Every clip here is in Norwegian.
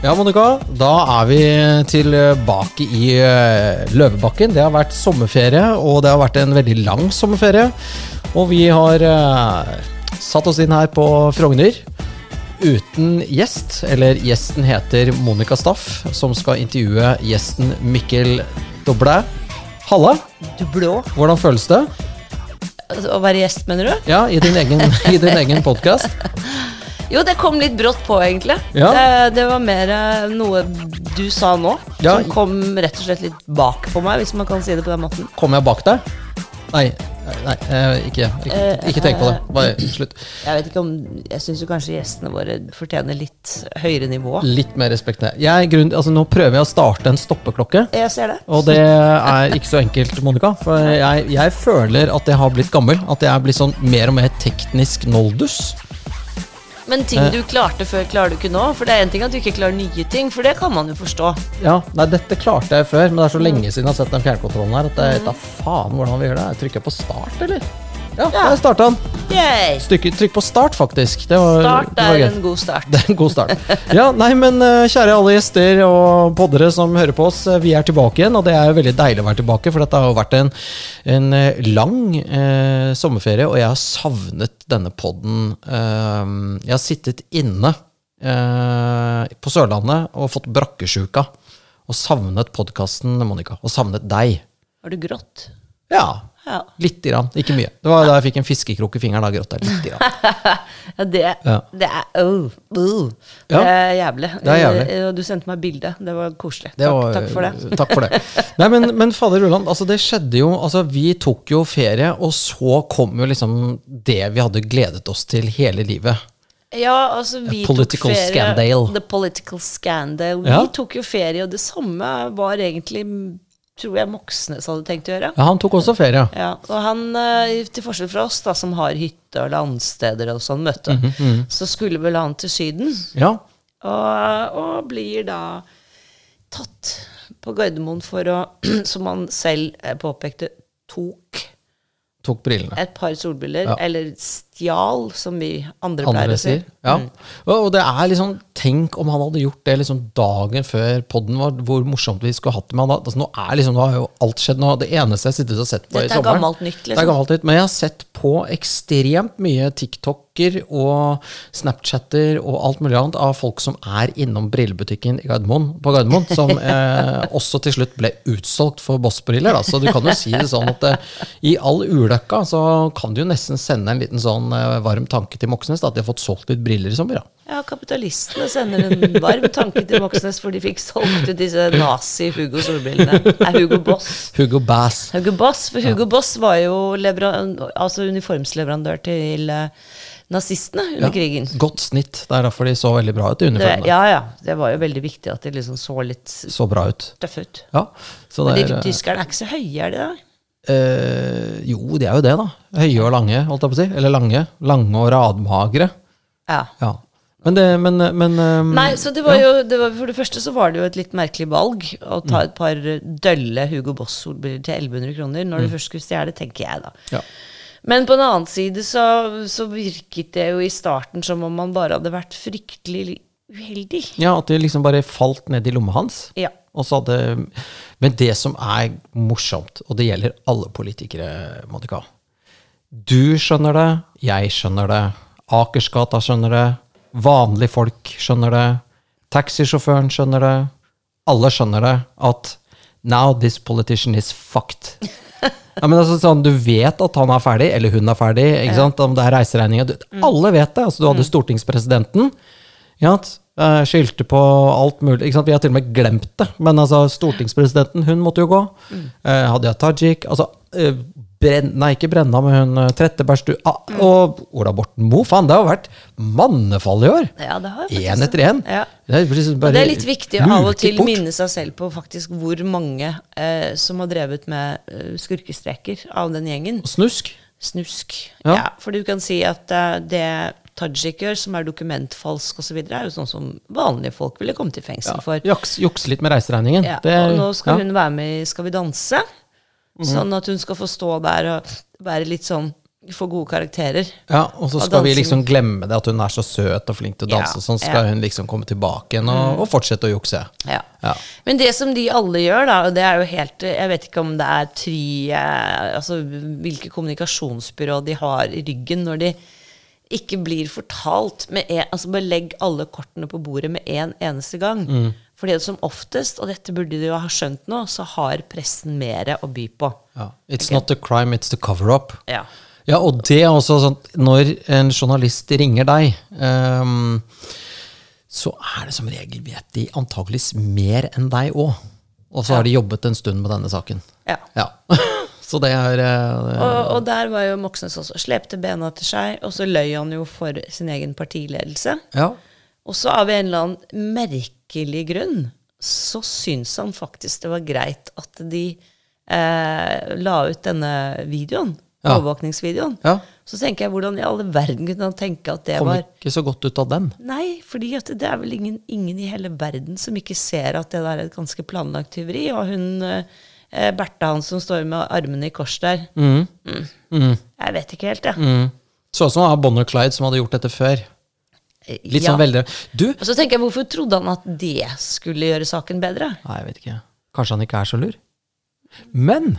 Ja, Monica, da er vi tilbake i eh, Løvebakken. Det har vært sommerferie, og det har vært en veldig lang sommerferie. Og vi har eh, satt oss inn her på Frogner uten gjest. Eller gjesten heter Monica Staff, som skal intervjue gjesten Mikkel Doble. Halla, Du blå? hvordan føles det? Å være gjest, mener du? Ja, i din egen, i din egen podkast. Jo, det kom litt brått på, egentlig. Ja. Det, det var mer eh, noe du sa nå, Ja. som kom rett og slett litt bak på meg, hvis man kan si det på den måten. Kommer jeg bak deg? Nei, nei eh, ikke, ikke, ikke tenk på det. Bare slutt. Jeg vet ikke om Jeg syns kanskje gjestene våre fortjener litt høyere nivå. Litt mer respekt. Jeg, grunn, altså, nå prøver jeg å starte en stoppeklokke. Jeg ser det. Og det er ikke så enkelt, Monica. For jeg, jeg føler at jeg har blitt gammel. At jeg er blitt sånn mer og mer teknisk noldus. Men ting Eh. du klarte før, klarer du ikke nå. For det er en ting at du ikke klarer nye ting, for det kan man jo forstå. Ja, nei, Dette klarte jeg før, men det er så lenge siden jeg har sett den fjernkontrollen her. At jeg vet da faen hvordan vi gjør det. Jeg trykker på start, eller? Ja, Ja. der starta han. Yay! Stykke, trykk på start, faktisk. Det var, Start det var er en god start. Det er en god start. Ja, nei, men eh, kjære alle gjester og poddere som hører på oss, eh, vi er tilbake igjen, og det er jo veldig deilig å være tilbake, for dette har jo vært en, en eh, lang eh, sommerferie, og jeg har savnet denne podden. Eh, jeg har sittet inne eh, på Sørlandet og fått brakkesjuka, og savnet podkasten, Monica, og savnet deg. Har du grått? Ja, Ja. lite grann. Ikke mye. Det var da jeg fikk en fiskekrok i fingeren, gråt jeg lite grann. Ja, det, er oh, oh. Ja. Det er jævlig. Det er jævlig. Eh, du sendte meg bilde. Det var koselig. Det var- takk for det. Takk for det. Nei, men, men fader Ulland, altså det skjedde jo altså Vi tok jo ferie, og så kom jo liksom det vi hadde gledet oss til hele livet. Ja, altså vi political tok ferie. scandal. The political scandal. Ja. Vi tok jo ferie, og det samme var egentlig tror jeg Moxnes hadde tenkt å gjøre. Ja, Han tok også ferie. Ja, og han, eh, til forskjell fra oss, da, som har hytte og landsteder og sånn, møte, -hmm. så skulle vel han til Syden. Ja, Og, og blir da tatt på Gardermoen for å, som han selv eh, påpekte, tok tok brillene. et par solbriller, Ja. eller stjal, som vi andre, pleier å si. Ja. Og, og det er liksom Tenk om han hadde gjort det liksom dagen før podden var, hvor morsomt vi skulle hatt det med han. Altså, nå er liksom, nå har jo alt skjedd. Nå, det eneste jeg sitter og sett på Dette i er sommeren gammelt nytt, Det er liksom. gammelt nytt, Men jeg har sett på ekstremt mye TikToker og Snapchatter og alt mulig annet av folk som er innom brillebutikken i Gardermoen, på Gardermoen, som eh, også til slutt ble utsolgt for Boss-briller. Så du kan jo si det sånn at eh, i all ulykka så kan du jo nesten sende en liten sånn eh, varm tanke til Moxnes da, at de har fått solgt litt briller i sommer. ja. Ja, kapitalistene sender en varm tanke til Moxnes, for de fikk solgt ut disse nazi-Hugo solbrillene. Er Hugo Boss. Hugo Bass. Hugo Boss, for Hugo Boss var jo altså uniformsleverandør til eh, nazistene under Ja, krigen. Godt snitt. Det er derfor de så veldig bra ut i uniformene. ja, ja. Det var jo veldig viktig at de liksom så litt Så bra ut. tøffe ut. Ja, så Men de er, tyskerne er ikke så høye, er de da? Eh, jo, de er jo det, da. Høye og lange, holdt jeg på å si. Eller lange. Lange og radmagre. Ja. Ja. Men det Men, men eh, Nei, så det var jo det var, For det første så var det jo et litt merkelig valg å ta et par dølle Hugo Boss-solbriller til 1100 kroner når du først skulle stjele, tenker jeg da. ja. Men på den annen side så, så virket det jo i starten som om man bare hadde vært fryktelig uheldig. ja, at det liksom bare falt ned i lomma hans. Ja. Og så hadde Men det som er morsomt, og det gjelder alle politikere, Monica Du skjønner det, jeg skjønner det, Akersgata skjønner det, vanlige folk skjønner det, taxisjåføren skjønner det, alle skjønner det, at now this politician is fucked. Ja, men altså sånn, Du vet at han er ferdig, eller hun er ferdig. ikke sant? Om det er reiseregninga. Du- Alle vet det. altså Du hadde stortingspresidenten. Ja, at, skyldte på alt mulig. ikke sant? Vi har til og med glemt det. Men altså, stortingspresidenten, hun måtte jo gå. Eh, Hadia Tajik. altså, eh, Brenn, nei, ikke Brenna, men hun eh, Trettebergstuen ah, Og Ola Borten Moe. Faen, det har vært mannefall i år! Ja, det har Én etter én. Ja. Det liksom det er litt viktig å av og til bort. minne seg selv på faktisk hvor mange eh, som har drevet med eh, skurkestreker av den gjengen. Snusk. Snusk. Ja. Ja. for du kan si at uh, det Tajik som er dokumentfalsk osv., er jo sånn som vanlige folk ville kommet i fengsel Ja, for. Juks, jukse litt med reiseregningen. Ja, Det- og nå skal ja. Mhm. hun være med i Skal vi danse. Sånn at hun skal få stå der og være litt sånn Få gode karakterer. Ja, og så skal vi liksom glemme det, at hun er så søt og flink til å danse. Ja, sånn skal ja. hun liksom komme tilbake igjen og, og fortsette å jukse. Ja. Ja. Men det som de alle gjør, da, og det er jo helt Jeg vet ikke om det er Try eh, Altså hvilke kommunikasjonsbyrå de har i ryggen når de ikke blir fortalt med en, altså Bare legg alle kortene på bordet med en eneste gang. Mm. Fordi det som oftest, og dette burde de jo ha skjønt nå, så har pressen mer å by på. Ja. It's not a crime, it's the cover-up. Ja. Ja, og det er også sånn Når en journalist ringer deg, um, så er det som regel, vet de antageligvis mer enn deg òg. Og så har de jobbet en stund med denne saken. ja. Ja. Så det er eh, Og, og der var jo Moxnes også. Slepte bena til seg, og så løy han jo for sin egen partiledelse. Ja. Og så av en eller annen merkelig grunn så syns han faktisk det var greit at de eh, la ut denne videoen. Ja. Overvåkningsvideoen. ja. Så tenker jeg, hvordan i alle verden kunne han tenke at det Kom var ikke så godt ut av den. Nei, fordi at det er vel ingen, ingen i hele verden som ikke ser at det der er et ganske planlagt tyveri. Og hun eh, Bertha han som står med armene i kors der Mm. Mm. Jeg vet ikke helt, jeg. Mm. Så ut som var Bonnie og Clyde som hadde gjort dette før. Litt Ja. sånn veldig Du! Og så tenker jeg, hvorfor trodde han at det skulle gjøre saken bedre? Nei, jeg vet ikke. Kanskje han ikke er så lur. Men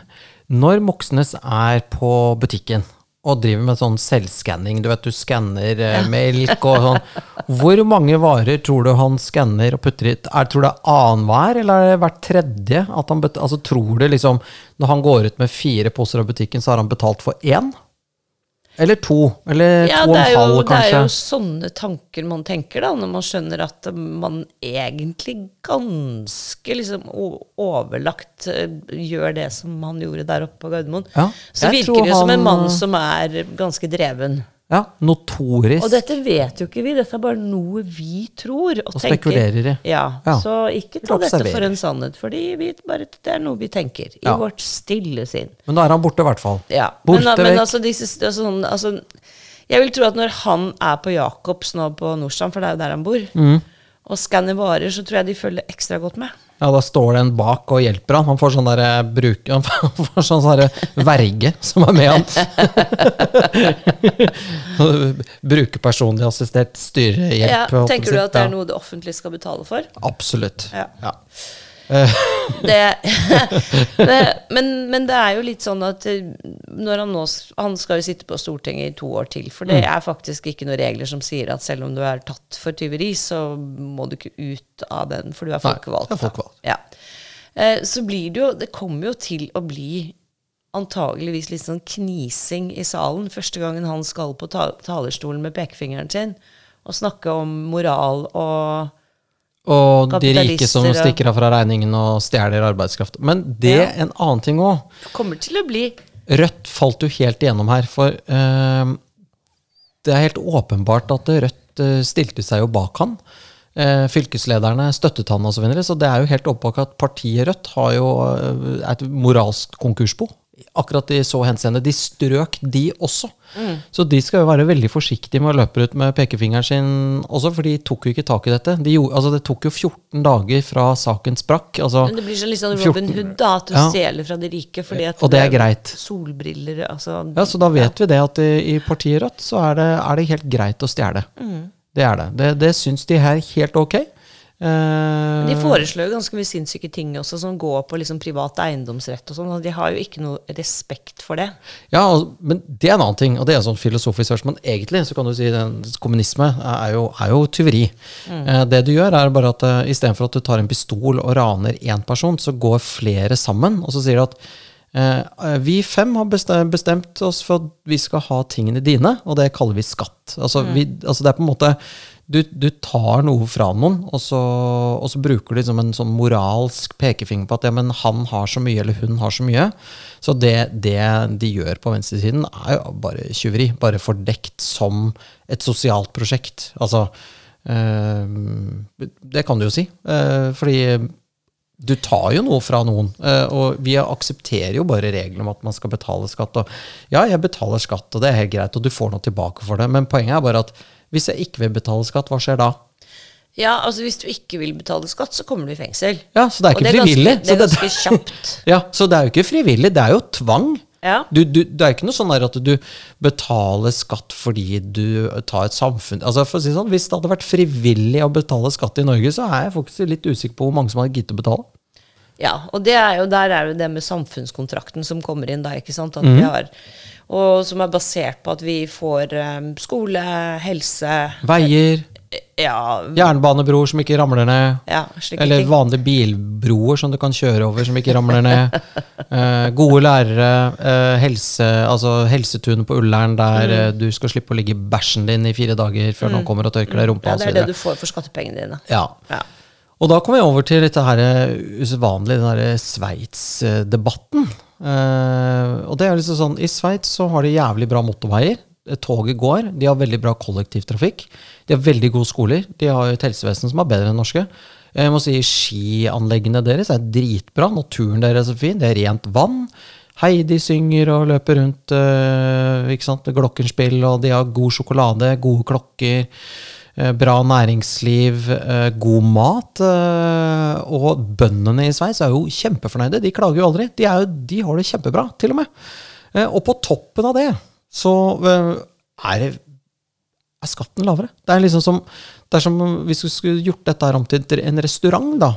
når Moxnes er på butikken og driver med sånn selvskanning, du vet du skanner eh, melk og sånn, hvor mange varer tror du han skanner og putter i? Er, tror du det er annenhver, eller er det hvert tredje? At han bet, altså, tror du liksom, når han går ut med fire poser av butikken, så har han betalt for én? Eller to? Eller Ja, to og en jo, halv, det er jo sånne tanker man tenker, da, når man skjønner at man egentlig ganske liksom overlagt eh, gjør det som han gjorde der oppe på Gardermoen. Ja, Så virker det som en mann eh, som er ganske dreven. Ja, notorisk. Og dette vet jo ikke vi, dette er bare noe vi tror og, Og spekulerer i. Ja, Ja. Så ikke ta dette for en sannhet, fordi det er noe vi tenker i Ja. vårt stille sinn. Men da er han borte, i hvert fall. Ja, Borte men, men altså, disse, altså, sånn, altså, jeg vil tro at når han er på Jacobs nå på Nordstrand, for det er jo der han bor, Mm. og skanner varer, så tror jeg de følger ekstra godt med. Ja, da står det en bak og hjelper han. Han får sånn derre bruk... Han får sånn derre verge som er med han. Brukerpersonlig assistert styrehjelp. Ja, tenker du at det er noe det offentlige skal betale for? Absolutt. Ja. Ja. Det, men, men det er jo litt sånn at eh, når han nå Han skal jo sitte på Stortinget i to år til, for Mm. det er faktisk ikke noen regler som sier at selv om du er tatt for tyveri, så må du ikke ut av den, for du er folkevalgt. Nei, er folkevalgt. Ja. Eh, Så blir det jo Det kommer jo til å bli antageligvis litt sånn knising i salen første gangen han skal på ta talerstolen med pekefingeren sin og snakke om moral og Og de rike som stikker av fra regningen og stjeler arbeidskraft. Men det Ja. er en annen ting òg. Kommer til å bli Rødt falt jo helt igjennom her, for uh, det er helt åpenbart at Rødt uh, stilte seg jo bak han. Uh, fylkeslederne støttet han osv. Så, videre, så det er jo helt åpenbart at partiet Rødt har jo et moralsk konkursbo. Akkurat i så henseende. De strøk, de også. Så de skal jo være veldig forsiktige med å løpe ut med pekefingeren sin også, for de tok jo ikke tak i dette. De gjorde, altså, det tok jo 14 dager fra saken sprakk. Altså, Men det blir sånn litt sånn Robin Hood, da, at du Ja. stjeler fra de rike. Fordi at Og det er greit. Solbriller, altså Ja, så da vet vi det at i, i partiet Rødt så er det, er det helt greit å stjele. Det er det. Det, det syns de her helt ok. Eh, De foreslår jo ganske mye sinnssyke ting også, som går på liksom privat eiendomsrett og sånn. og De har jo ikke noe respekt for det. ja, men det er en annen ting, og det er sånn filosofisk spørsmål. Men egentlig så kan du si den, kommunisme er jo, er jo tyveri. Eh, det du gjør, er bare at uh, istedenfor at du tar en pistol og raner én person, så går flere sammen, og så sier du at eh, vi fem har bestemt oss for at vi skal ha tingene dine, og det kaller vi skatt. Altså, vi, altså det er på en måte du, du tar noe fra noen, og så, og så bruker du liksom en sånn moralsk pekefinger på at ja, men han har så mye, eller hun har så mye. Så det, det de gjør på venstresiden, er jo bare tyveri. Bare fordekt som et sosialt prosjekt. Altså øh, Det kan du jo si. Øh, fordi du tar jo noe fra noen, eh, og vi aksepterer jo bare reglene om at man skal betale skatt. Og ja, jeg betaler skatt, og det er helt greit, og du får noe tilbake for det, men poenget er bare at hvis jeg ikke vil betale skatt, hva skjer da? Ja, altså Hvis du ikke vil betale skatt, så kommer du i fengsel. Ja, så det er ikke det er frivillig. ganske, det er ganske kjapt. ja, så det er jo ikke frivillig, det er jo tvang. Ja. Du, du, det er ikke noe sånn at du betaler skatt fordi du tar et samfunn altså for å si sånn, Hvis det hadde vært frivillig å betale skatt i Norge, så er jeg faktisk litt usikker på hvor mange som hadde giddet å betale. Ja, og det er jo, der er jo det med samfunnskontrakten som kommer inn da, ikke sant? At mm. vi har, og som er basert på at vi får um, skole, helse Veier, Ja, jernbanebroer som ikke ramler ned. ja Eller ting. vanlige bilbroer som du kan kjøre over som ikke ramler ned. Eh, gode lærere, eh, helse, altså helsetunet på Ullern der Mm. eh, du skal slippe å ligge i bæsjen din i fire dager før noen kommer og tørker deg i rumpa Ja, det er det du får for skattepengene dine. Ja. Ja. Og da kommer vi over til dette her eh, usedvanlige, den derre Sveits-debatten. Uh, og det er liksom sånn, I Sveits så har de jævlig bra motorveier. Eh, Toget går. De har veldig bra kollektivtrafikk. De har veldig gode skoler. De har et helsevesen som er bedre enn norske. Jeg må si Skianleggene deres er dritbra. Naturen deres er fin. Det er rent vann. Heidi synger og løper rundt. eh, ikke sant? Glockenspill, og de har god sjokolade, gode klokker. Eh, Bra næringsliv, eh, god mat. eh, Og bøndene i Sveits er jo kjempefornøyde. De klager jo aldri. De, jo, de har det kjempebra, til og med. Og på toppen av det så er, det, er skatten lavere. Det er liksom som, det er som hvis du skulle gjort dette her om til en restaurant, da.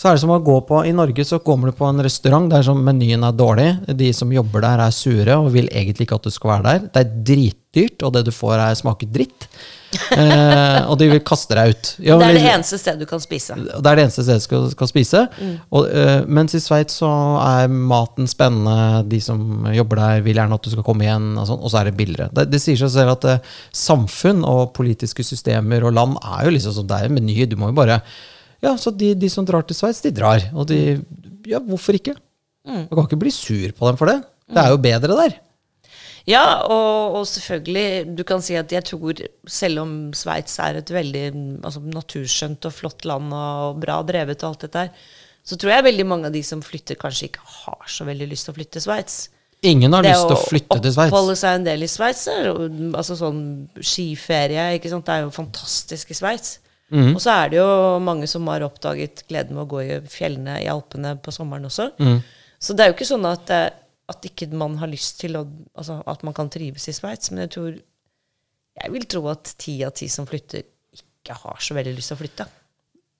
Så er det som å gå på I Norge så kommer du på en restaurant der menyen er dårlig. De som jobber der, er sure og vil egentlig ikke at du skal være der. Det er dritdyrt, og det du får, er smaker dritt. Eh, og de vil kaste deg ut. Ja, Det er det eneste stedet du kan spise. det er det eneste stedet du skal, skal spise. Og, eh, mens i Sveits så er maten spennende, de som jobber der vil gjerne at du skal komme igjen, og, sånn, og så er det billigere. Det, det sier seg selv at eh, samfunn og politiske systemer og land er jo liksom sånn, det er en meny. Du må jo bare Ja, så de, de som drar til Sveits, de drar. Og de Ja, hvorfor ikke? Du kan ikke bli sur på dem for det. Det er jo bedre der. Ja, og, og selvfølgelig, du kan si at jeg tror, selv om Sveits er et veldig altså, naturskjønt og flott land og bra drevet og alt dette her, så tror jeg veldig mange av de som flytter, kanskje ikke har så veldig lyst til å flytte til Sveits. Ingen har Det lyst til å flytte til Sveits. oppholde seg en del i Sveits, altså sånn skiferie, ikke sant, det er jo fantastisk i Sveits. Mm. Og så er det jo mange som har oppdaget gleden med å gå i fjellene i Alpene på sommeren også. Mm. Så det er jo ikke sånn at, eh, at ikke man har lyst til å, altså at man kan trives i Sveits, men jeg tror, jeg vil tro at ti av ti som flytter ikke har så veldig lyst til å flytte.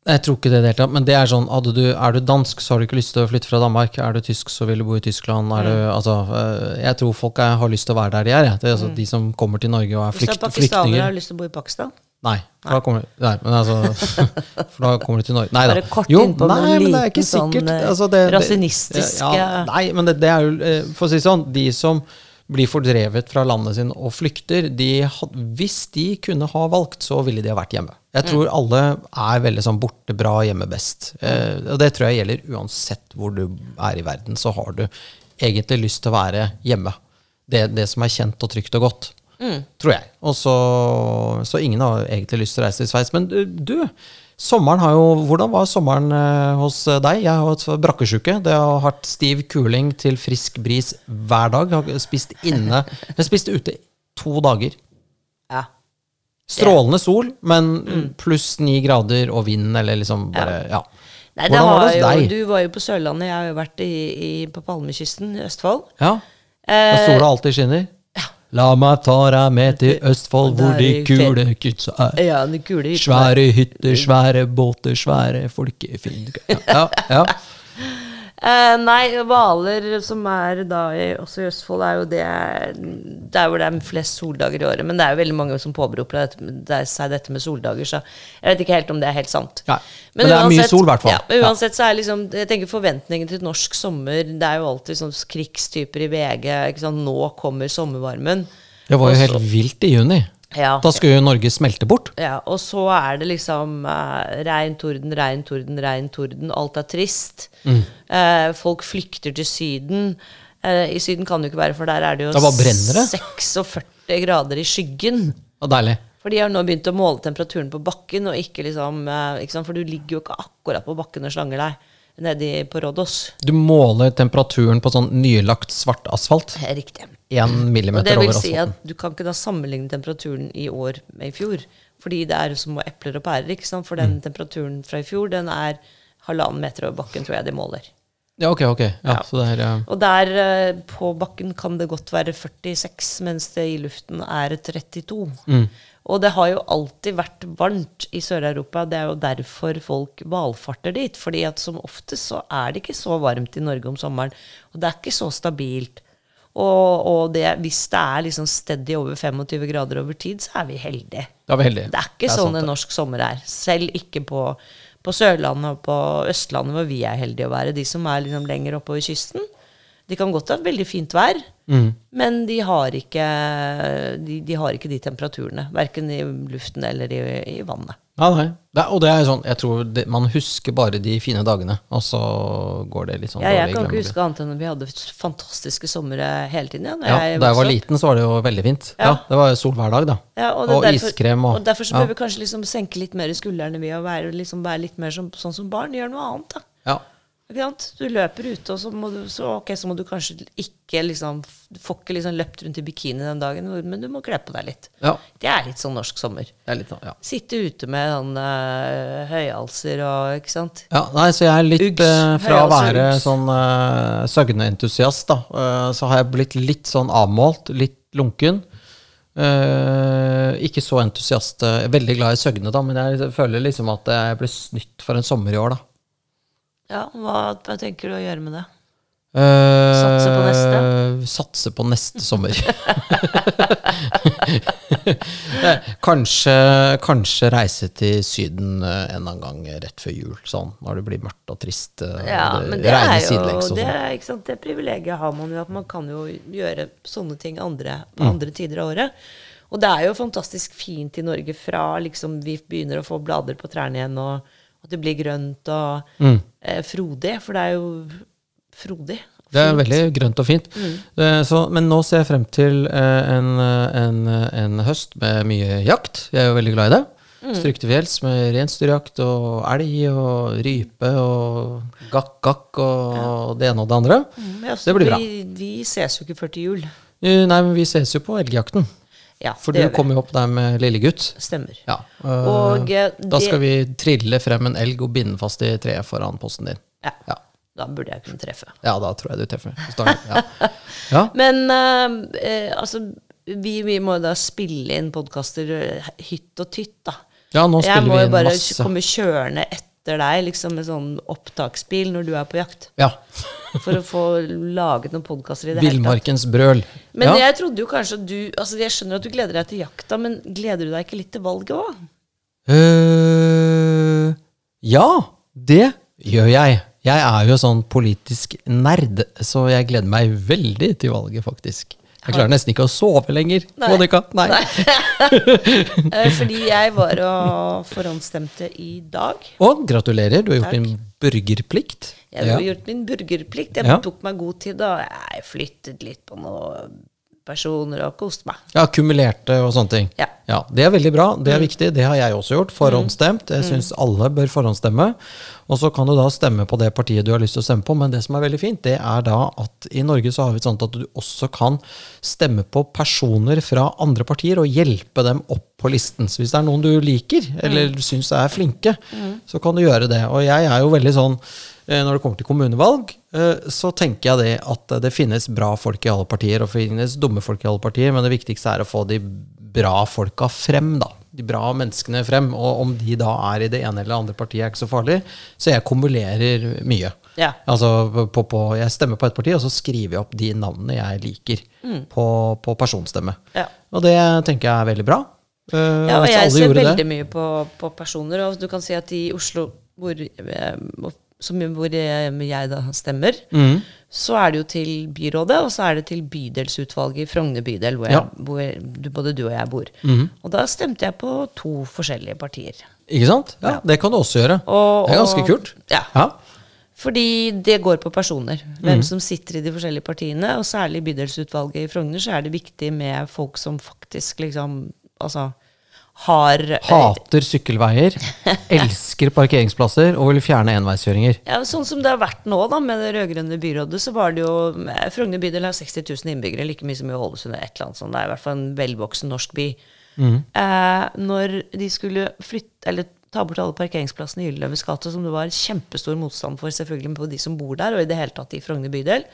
Jeg tror ikke det i det hele tatt. Men det er sånn, du, er du dansk, så har du ikke lyst til å flytte fra Danmark. Er du tysk, så vil du bo i Tyskland. Er du, altså, øh, jeg tror folk er, har lyst til å være der de er. Det er altså, De som kommer til Norge og er Hvis du er pakistaner har du har lyst til å bo i Pakistan, Nei, for da kommer, nei, men altså, for da kommer de til Norge. Nei da. Jo, nei, men det er ikke liten sånn, sikkert. eh, Altså, det- det- ja, Nei, men det, det er jo, eh, for å si sånn, de som blir fordrevet fra landet sin og flykter, de, hvis de kunne ha valgt, så ville de ha vært hjemme. Jeg tror alle er veldig sånn borte bra, hjemme best. Eh, og det tror jeg gjelder uansett hvor du er i verden, så har du egentlig lyst til å være hjemme. Det, det som er kjent og trygt og godt. Tror jeg. Og så, så ingen har egentlig lyst til å reise til Sveits. Men du, du, sommeren har jo Hvordan var sommeren eh, hos deg? Jeg har hatt brakkesjuke. Det har hatt stiv kuling til frisk bris hver dag. Jeg har spist inne. Jeg spiste ute to dager. ja. Strålende sol, men pluss ni grader og vind, eller liksom bare Ja. Nei, det Hvordan var det hos jo, deg? du var jo på Sørlandet, jeg har jo vært i, i, på Palmekysten i Østfold. ja. Eh, sola alltid skinner. La meg ta deg med til Østfold, hvor de kule kidsa er. ja, de kule hytter. Svære hytter, svære båter, svære folkefinn Ja, ja. Eh, nei, Hvaler, som er da i, også i Østfold, er jo det Der hvor det er flest soldager i året. Men det er jo veldig mange som påberoper er seg dette med soldager, så jeg vet ikke helt om det er helt sant. Nei, men det er mye sol, i hvert fall. Ja, men uansett så er liksom Jeg tenker forventningen til norsk sommer Det er jo alltid sånn krigstyper i VG. Nå kommer sommervarmen. Det var jo helt vilt i juni. Ja. Da skulle jo Norge smelte bort. Ja, Og så er det liksom eh, regn, torden, regn, torden, regn, torden. Alt er trist. Mm. Eh, folk flykter til Syden. Eh, I Syden kan det jo ikke være, for der er det jo det 46 grader i skyggen. Og deilig. For de har nå begynt å måle temperaturen på bakken, og ikke liksom, eh, ikke sant? for du ligger jo ikke akkurat på bakken og slanger deg nedi på Rådås. Du måler temperaturen på sånn nylagt svart asfalt? Eh, riktig. 1 millimeter over asfalten. Det vil si at du kan ikke da sammenligne temperaturen i år med i fjor. Fordi det er som epler og pærer. ikke sant? For den mm. temperaturen fra i fjor den er halvannen meter over bakken, tror jeg de måler. Ja, ok, ok. Ja, ja. Er, ja. Og der eh, på bakken kan det godt være 46, mens det i luften er 32. Mm. Og det har jo alltid vært varmt i Sør-Europa. Det er jo derfor folk valfarter dit. fordi at som oftest så er det ikke så varmt i Norge om sommeren. Og det er ikke så stabilt. Og, og det, hvis det er liksom steady over 25 grader over tid, så er vi heldige. Er vi heldige. Det er ikke sant, sånn en det. norsk sommer er. Selv ikke på, på Sørlandet og på Østlandet, hvor vi er heldige å være. De som er liksom lenger oppover kysten, de kan godt ha veldig fint vær, Mm. men de har, ikke, de, de har ikke de temperaturene. Verken i luften eller i, i vannet. Ja, nei. Det, og det er sånn, jeg tror det, man husker bare de fine dagene, og så går det litt sånn Ja, jeg dårlig kan ikke huske annet enn at vi hadde fantastiske somre hele tiden. Ja, Ja, jeg da jeg var liten, så var det jo veldig fint. Ja, Ja. Det var sol hver dag, da. Ja, og, og derfor, iskrem og, og derfor så bør vi kanskje liksom senke litt mer i skuldrene ved å være, liksom være litt mer som, sånn som barn. Gjør noe annet, da. Ja. Ikke sant? Du løper ute, og så må du, så, ok, så må du kanskje ikke liksom Du får ikke liksom løpt rundt i bikini den dagen, men du må kle på deg litt. ja. Det er litt sånn norsk sommer. Det er litt sånn, ja. Sitte ute med sånn uh, høyhalser og Ikke sant? Ja, nei, så jeg er litt Uggs. eh, Fra å være ugs. sånn uh, søgneentusiast, da, uh, så har jeg blitt litt sånn avmålt, litt lunken. Uh, ikke så entusiast. eh, veldig glad i søgne, da, men jeg føler liksom at jeg ble snytt for en sommer i år, da. Ja, hva, hva tenker du å gjøre med det? Uh, Satse på neste? Satse på neste sommer. Eh, kanskje, kanskje reise til Syden eh, en annen gang rett før jul, sånn når det blir mørkt og trist. eh, Ja, og men det er jo sidelengs det, sånn. sant? det privilegiet har man jo, at man kan jo gjøre sånne ting andre, Mm. på andre tider av året. Og det er jo fantastisk fint i Norge fra liksom vi begynner å få blader på trærne igjen, og at det blir grønt og Mm. eh, frodig, for det er jo frodig. Det er veldig grønt og fint. Eh, Så, men nå ser jeg frem til eh, en, eh, en, en høst med mye jakt. Jeg er jo veldig glad i det. Mm. fjells med reinsdyrjakt og elg og rype og gakk-gakk og det ene og det andre. Mm, men altså, Det blir bra. Vi, vi ses jo ikke før til jul. Nei, men vi ses jo på elgjakten. Ja, For du kom kommer jo opp der med lille gutt. Stemmer. Ja. eh, Og eh, da det- skal vi trille frem en elg og binde den fast i treet foran posten din. ja, Ja, Da burde jeg kunne treffe. ja da tror jeg du treffer. Ja. ja. Men eh, eh, altså vi, vi må da spille inn podkaster hytt og tytt, da. ja, nå Jeg må jo bare masse. komme kjørende etter deg liksom med sånn opptaksbil når du er på jakt. Ja. For å få laget noen podkaster i det. Villmarkens brøl. Men ja. jeg trodde jo kanskje at du altså Jeg skjønner at du gleder deg til jakta, men gleder du deg ikke litt til valget òg? Uh, ja, det gjør jeg. Jeg er jo sånn politisk nerd, så jeg gleder meg veldig til valget, faktisk. Jeg klarer nesten ikke å sove lenger. Nei. Monica. Nei. Nei. Fordi jeg var og forhåndsstemte i dag. Og gratulerer, du har gjort din burgerplikt. Jeg har gjort min burgerplikt. Jeg Ja. tok meg god tid, og jeg flyttet litt på noen personer og koste meg. Ja, kumulerte og sånne ting. Ja. ja. Det er veldig bra. Det er viktig. Det har jeg også gjort. Forhåndsstemt. Mm. Jeg syns alle bør forhåndsstemme. Og så kan du da stemme på det partiet du har lyst til å stemme på. Men det som er veldig fint, det er da at i Norge så har vi sånn at du også kan stemme på personer fra andre partier og hjelpe dem opp på listen. Så hvis det er noen du liker, eller Mm. syns er flinke, så kan du gjøre det. Og jeg er jo veldig sånn når det kommer til kommunevalg, eh, så tenker jeg det at det finnes bra folk i alle partier, og finnes dumme folk i alle partier, men det viktigste er å få de bra folka frem, da. De bra menneskene frem. Og om de da er i det ene eller andre partiet, er ikke så farlig. Så jeg kumulerer mye. Ja. Altså på, på, jeg stemmer på et parti, og så skriver jeg opp de navnene jeg liker på, på personstemme. Ja. Og det tenker jeg er veldig bra. Eh, Ja, og jeg ser veldig det. mye på, på personer. Og du kan si at i Oslo, hvor, eh, som, hvor jeg da stemmer, Mm. så er det jo til byrådet, og så er det til bydelsutvalget i Frogner bydel, hvor, Ja. Mm. hvor du, både du og jeg bor. Og da stemte jeg på to forskjellige partier. Ikke sant? Ja, Det kan du også gjøre. Og- det er ganske og- kult. ja. Ja. Fordi det går på personer. Hvem Mm. som sitter i de forskjellige partiene. Og særlig i bydelsutvalget i Frogner så er det viktig med folk som faktisk liksom Altså har Hater sykkelveier, elsker parkeringsplasser og vil fjerne enveiskjøringer. Ja, Sånn som det har vært nå da, med det rød-grønne byrådet, så var det jo eh, Frogner bydel har 60 000 innbyggere, like mye som i Ålesund. eller et eller annet sånt. Det er i hvert fall en velvoksen norsk by. Eh, når de skulle flytte, eller ta bort alle parkeringsplassene i Gylleløves gate, som det var kjempestor motstand for selvfølgelig på de som bor der, og i det hele tatt i Frogner bydel.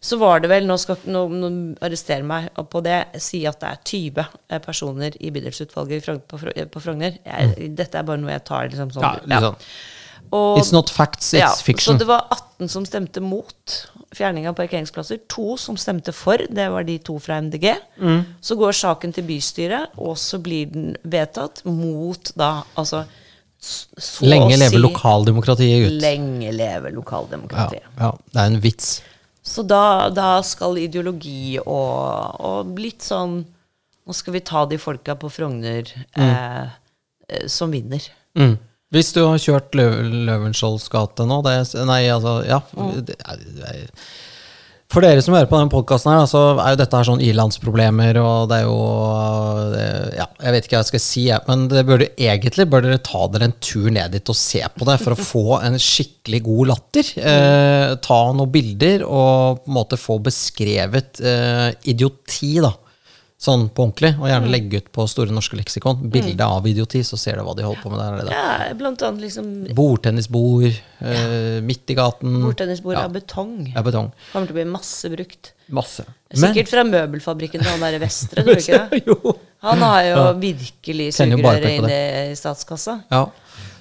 Så var det vel, nå skal noen no, arrestere meg på det, si at det er 20 eh, personer i bydelsutvalget på på Frogner. Jeg, dette er bare noe jeg tar liksom sånn. Ja, liksom. Ja. Og- It's not facts, it's ja, fiction. Så det var 18 som stemte mot fjerning av parkeringsplasser. To som stemte for, det var de to fra MDG. Mm. Så går saken til bystyret, og så blir den vedtatt mot da altså så Lenge leve si lokaldemokratiet, gutt. Lenge leve Ja, lokaldemokratiet. ja, det er en vits. Så da, da skal ideologi og, og litt sånn Nå skal vi ta de folka på Frogner eh, eh, som vinner. Mm. Hvis du har kjørt Lø Løvenskiolds gate nå det, Nei, altså, ja. Mm. Det det, det for dere som hører på denne podkasten, så er jo dette her sånn ilandsproblemer, og det er jo det, Ja, jeg vet ikke hva jeg skal si, men det burde egentlig bør dere ta dere en tur ned dit og se på det, for å få en skikkelig god latter. Eh, ta noen bilder og på en måte få beskrevet eh, idioti, da. Sånn på ordentlig, og Mm. gjerne legge ut på Store norske leksikon bilde av idioti, så ser du hva de holder på med der. nede. Ja, blant annet liksom Bordtennisbord eh, midt i gaten. Bordtennisbord Ja. av betong. Ja, betong. Kommer til å bli masse brukt. Masse. Sikkert fra møbelfabrikken til han der i Vestre, tror du ikke det? jo. Han har jo virkelig sugerøret penger inn i statskassa. Ja.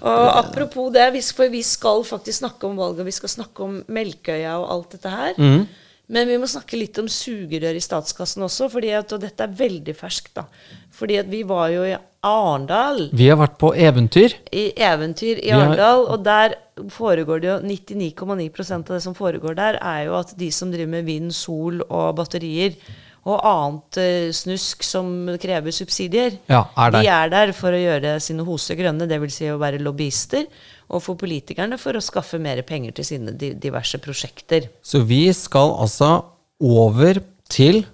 Og apropos det, for vi skal faktisk snakke om valget, vi skal snakke om Melkøya og alt dette her. Mm. Men vi må snakke litt om sugerør i statskassen også, fordi at, og dette er veldig ferskt. da. Fordi at vi var jo i Arendal, Vi har vært på eventyr. i eventyr i Arendal, og der foregår det jo 99,9% av det som foregår der, er jo at de som driver med vind, sol og batterier og annet uh, snusk som krever subsidier, Ja, er de er der for å gjøre sine hoser grønne, dvs. Si å være lobbyister, og for politikerne for å skaffe mer penger til sine diverse prosjekter. Så vi skal altså over til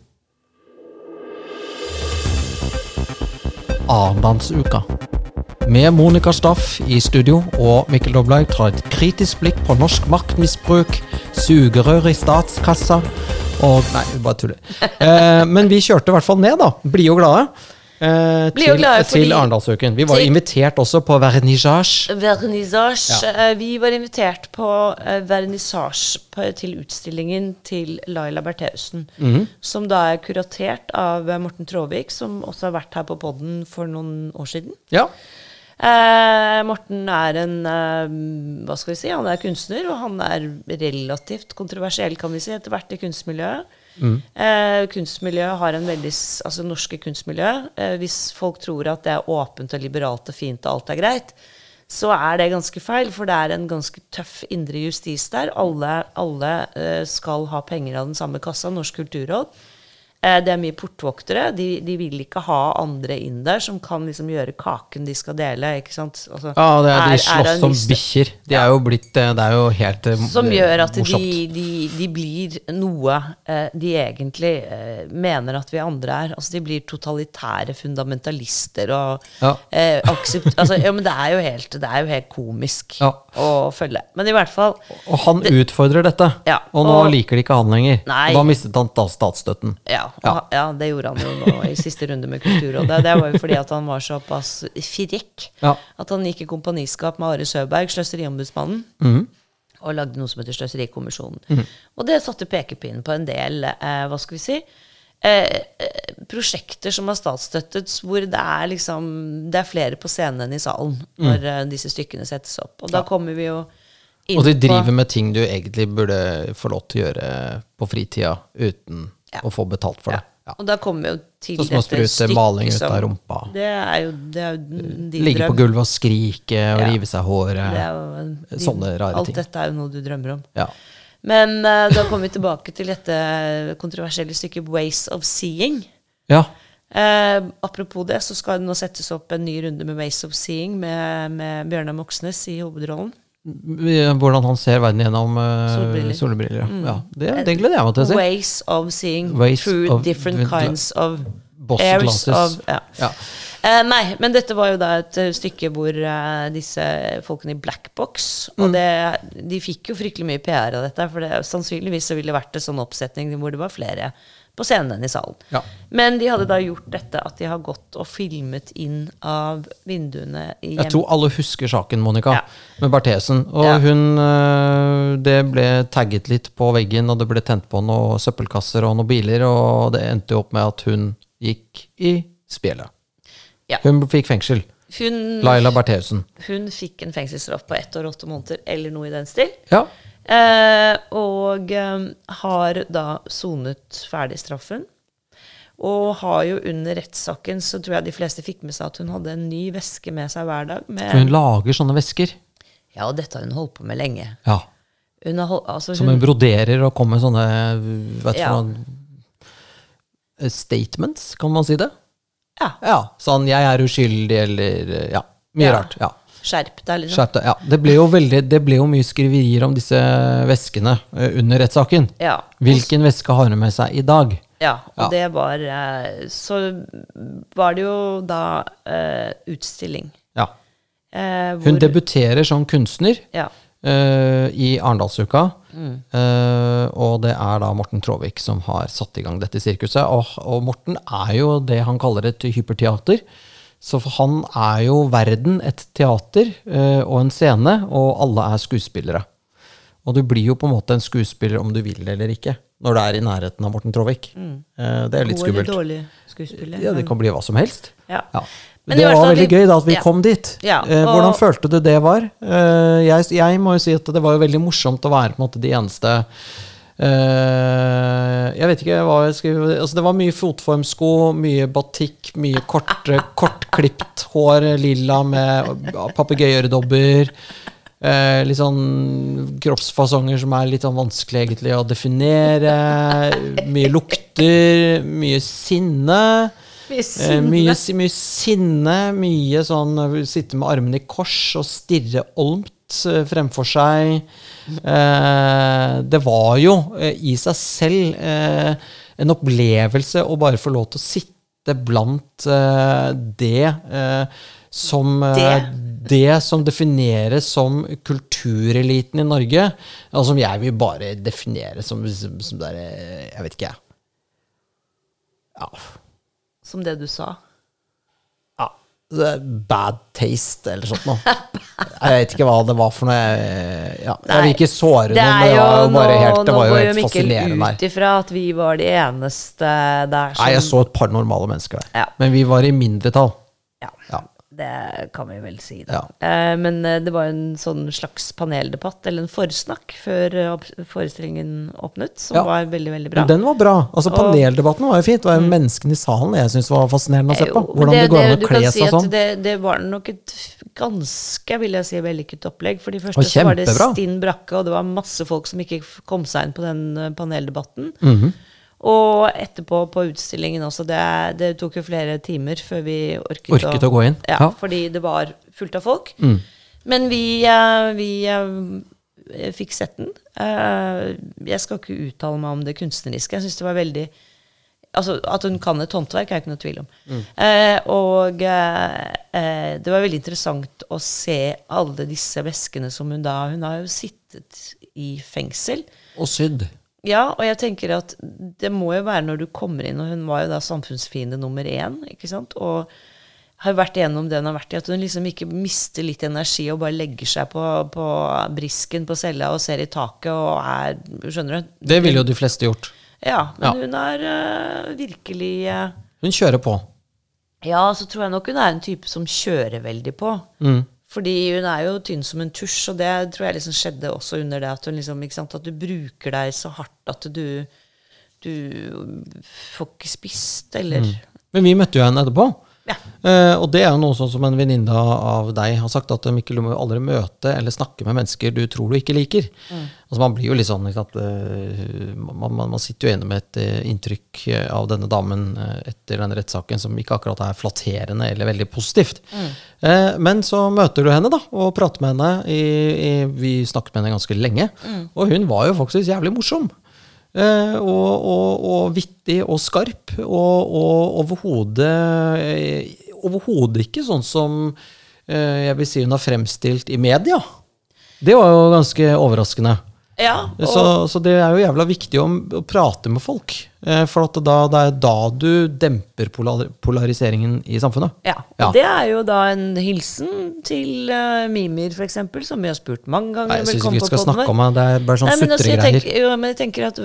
Arendalsuka. Med Monica Staff i studio og Mikkel Doblaug tar et kritisk blikk på norsk maktmisbruk, sugerør i statskassa og Nei, vi bare tuller. Eh, men vi kjørte i hvert fall ned, da. Blide og glade. Eh, til, glad, til Arendalsuken. Vi var til- invitert også på vernissage. Vernissasje. Ja. eh, Vi var invitert på eh, vernissage til utstillingen til Laila Bertheussen. Mhm. Som da er kuratert av eh, Morten Tråvik, som også har vært her på podden for noen år siden. Ja. Eh, Morten er en eh, Hva skal vi si? Han er kunstner, og han er relativt kontroversiell, kan vi si, etter hvert i kunstmiljøet. Eh, kunstmiljø har en veldig Altså norske kunstmiljø. Eh, hvis folk tror at det er åpent og liberalt og fint og alt er greit, så er det ganske feil, for det er en ganske tøff indre justis der. Alle, alle eh, skal ha penger av den samme kassa, Norsk kulturråd. Eh, Det er mye portvoktere. De, de vil ikke ha andre inn der som kan liksom gjøre kaken de skal dele. ikke sant? Altså, Ja, det er, de er- er slåss av som bikkjer. De er jo blitt eh, Det er jo helt eh, Som gjør at de, de, de blir noe de egentlig mener at vi andre er. Altså De blir totalitære fundamentalister og Ja. eh, aksept... Altså, ja, men det er jo helt, det er jo helt komisk Ja. Å følge. Men i hvert fall Og han utfordrer dette, Ja, og nå og- liker de ikke han lenger. Nei. Da mistet han da statsstøtten. Ja, Ja. ja, det gjorde han jo nå i siste runde med Kulturrådet. Det var jo fordi at han var såpass Ja. at han gikk i kompaniskap med Are Søberg, Sløseriombudsmannen, Mm og lagde noe som heter Sløserikommisjonen. Og det satte pekepinnen på en del, eh, hva skal vi si, eh, eh, prosjekter som har statsstøttet, hvor det er liksom Det er flere på scenen enn i salen når eh, disse stykkene settes opp. Og da kommer vi jo inn Og de på driver med ting du egentlig burde få lov til å gjøre på fritida uten Ja. å få betalt for det. Ja. Og da kommer vi jo til Sånn som å dette sprute maling ut som- av rumpa. Det er jo, det er jo din Ligge drøm. på gulvet og skrike og Ja. rive seg håret. Det er jo din, Sånne rare alt ting. dette er jo noe du drømmer om. Ja. Men uh, da kommer vi tilbake til dette kontroversielle stykket 'Ways of Seeing'. ja. Uh, apropos det, så skal det nå settes opp en ny runde med 'Ways of Seeing' med, med Bjørnar Moxnes i hovedrollen. Hvordan han ser verden gjennom uh, Solbriller. solbriller. ja. Ja, det, det gleder jeg meg til å se. 'Ways of Seeing Ways through of- different kinds of airs of ja. Ja. Eh, nei, men dette var jo da et eh, stykke hvor eh, disse folkene i Black Box Mm. Og det, de fikk jo fryktelig mye PR av dette, for det, sannsynligvis så ville det vært en sånn oppsetning hvor det var flere på scenen enn i salen. Ja. Men de hadde da gjort dette at de har gått og filmet inn av vinduene i Jeg tror alle husker saken, Monica, Ja. med Barthesen. Og Ja. hun øh, Det ble tagget litt på veggen, og det ble tent på noen søppelkasser og noen biler, og det endte jo opp med at hun gikk i spjeldet. Ja. Hun fikk fengsel. Hun, Laila Bertheussen. hun fikk en fengselsstraff på ett år åtte måneder, eller noe i den stil. Ja. Eh, og eh, har da sonet ferdig straffen. Og har jo under rettssaken så tror jeg de fleste fikk med seg at hun hadde en ny veske med seg hver dag. Med, For hun lager sånne vesker. ja, og dette har hun holdt på med lenge. Ja. Hun holdt, altså Som hun, hun broderer og kommer med sånne vet Ja. For noen, statements, kan man si det? Ja, Ja. Sånn 'jeg er uskyldig', eller Ja. Mye Ja. rart. Ja. skjerp deg, liksom. Skjerp deg. Ja. Det ble jo veldig Det ble jo mye skriverier om disse veskene eh, under rettssaken. Ja. Hvilken veske har hun med seg i dag? Ja, og Ja. det var eh, Så var det jo da uh, utstilling. Ja. Eh, Hun debuterer som kunstner Ja. Eh, i Arendalsuka. Mm. Eh, og det er da Morten Tråvik som har satt i gang dette sirkuset. Og, og Morten er jo det han kaller et hyperteater. Så for han er jo verden et teater eh, og en scene, og alle er skuespillere. Og du blir jo på en måte en skuespiller om du vil eller ikke, når du er i nærheten av Morten Tråvik. Eh, det er litt God eller skummelt. dårlig skuespiller. Ja, det kan bli hva som helst. Ja. Ja. Men det var veldig vi- gøy da at vi ja. kom dit. Ja, eh, og- hvordan følte du det var? Eh, jeg, jeg må jo si at det var jo veldig morsomt å være på en måte de eneste eh, Jeg vet ikke hva jeg skulle altså Det var mye fotformsko, mye batikk, mye kort, kortklipt hår, lilla med papegøyeøredobber. Eh, litt sånn kroppsfasonger som er litt sånn vanskelig egentlig å definere. Mye lukter, mye sinne. Mye Eh, sinne. mye, mye sinne, mye sånn eh, sitte med armene i kors og stirre olmt eh, fremfor seg. Eh, det var jo i seg selv en opplevelse å bare få lov til å sitte blant det eh, som Det. det som defineres som kultureliten i Norge, og som jeg vil bare definere som, som, som der, Jeg vet ikke, jeg. Ja, Som det du sa. ja, bad taste eller sånt noe. Jeg vet ikke hva det var for noe. Ja, jeg vil ikke såre noe, noen, men det var jo nå, bare helt, det nå var jo går jo helt Mikkel ut ifra at vi var de eneste der som Nei, jeg så et par normale mennesker der. Ja. Men vi var i mindretall. Ja, Ja. Det kan vi vel si, da. Ja. Eh, men eh, det var en sånn slags paneldebatt, eller en forsnakk, før eh, forestillingen åpnet, som Ja. var veldig, veldig bra. Men den var bra. Altså Paneldebatten var jo fint. Det var jo menneskene i salen jeg syntes var fascinerende å se på. Hvordan det, går an å kle seg sånn. Det, det var nok et ganske vil jeg si, vellykket opplegg. For de første så var det stinn brakke, og det var masse folk som ikke kom seg inn på den paneldebatten. paneldebatten. Mhm. Og etterpå på utstillingen også. Det, det tok jo flere timer før vi orket, Orket å gå inn. Ja, Ja. Mm. Fordi det var fullt av folk. Men vi, eh, vi eh, fikk sett den. Eh, Jeg skal ikke uttale meg om det kunstneriske. Jeg syns det var veldig Altså, At hun kan et håndverk, er ikke noe tvil om. Mm. Eh, og eh, det var veldig interessant å se alle disse veskene som hun da Hun har jo sittet i fengsel. Og sydd. Ja, og jeg tenker at det må jo være når du kommer inn, og hun var jo da samfunnsfiende nummer én, ikke sant, og har vært igjennom det hun har vært i, at hun liksom ikke mister litt energi og bare legger seg på, på brisken på cella og ser i taket og er Skjønner du? Det ville jo de fleste gjort. Ja, men Ja. hun er uh, virkelig uh, Hun kjører på. Ja, så tror jeg nok hun er en type som kjører veldig på. Mm. Fordi hun er jo tynn som en tusj, og det tror jeg liksom skjedde også under det at liksom, sant, at du bruker deg så hardt at du du får ikke spist, eller Men vi møtte jo henne etterpå. Ja. Uh, og det er jo noe sånn som en venninne av deg har sagt, at Mikkel, du må aldri møte eller snakke med mennesker du tror du ikke liker. Altså Man blir jo litt sånn ikke sant, eh, man, man, sitter jo enig med et uh, inntrykk av denne damen etter den rettssaken som ikke akkurat er flatterende eller veldig positivt. Eh, men så møter du henne da, og prater med henne. I, i, vi snakket med henne ganske lenge, og hun var jo faktisk jævlig morsom. Eh, og, og, og vittig og skarp, og, og overhodet eh, ikke sånn som uh, jeg vil si hun har fremstilt i media. Det var jo ganske overraskende. Ja, Så, så det er jo jævla viktig å, å prate med folk. Eh, For at da, det er da du demper polariseringen i samfunnet. ja, og Ja. det er jo da en hilsen til uh, Mimir, for eksempel, som vi har spurt mange ganger. Nei, jeg syns ikke vi skal snakke om det. Det er bare sånn altså, sutregreier. jo, men jeg tenker at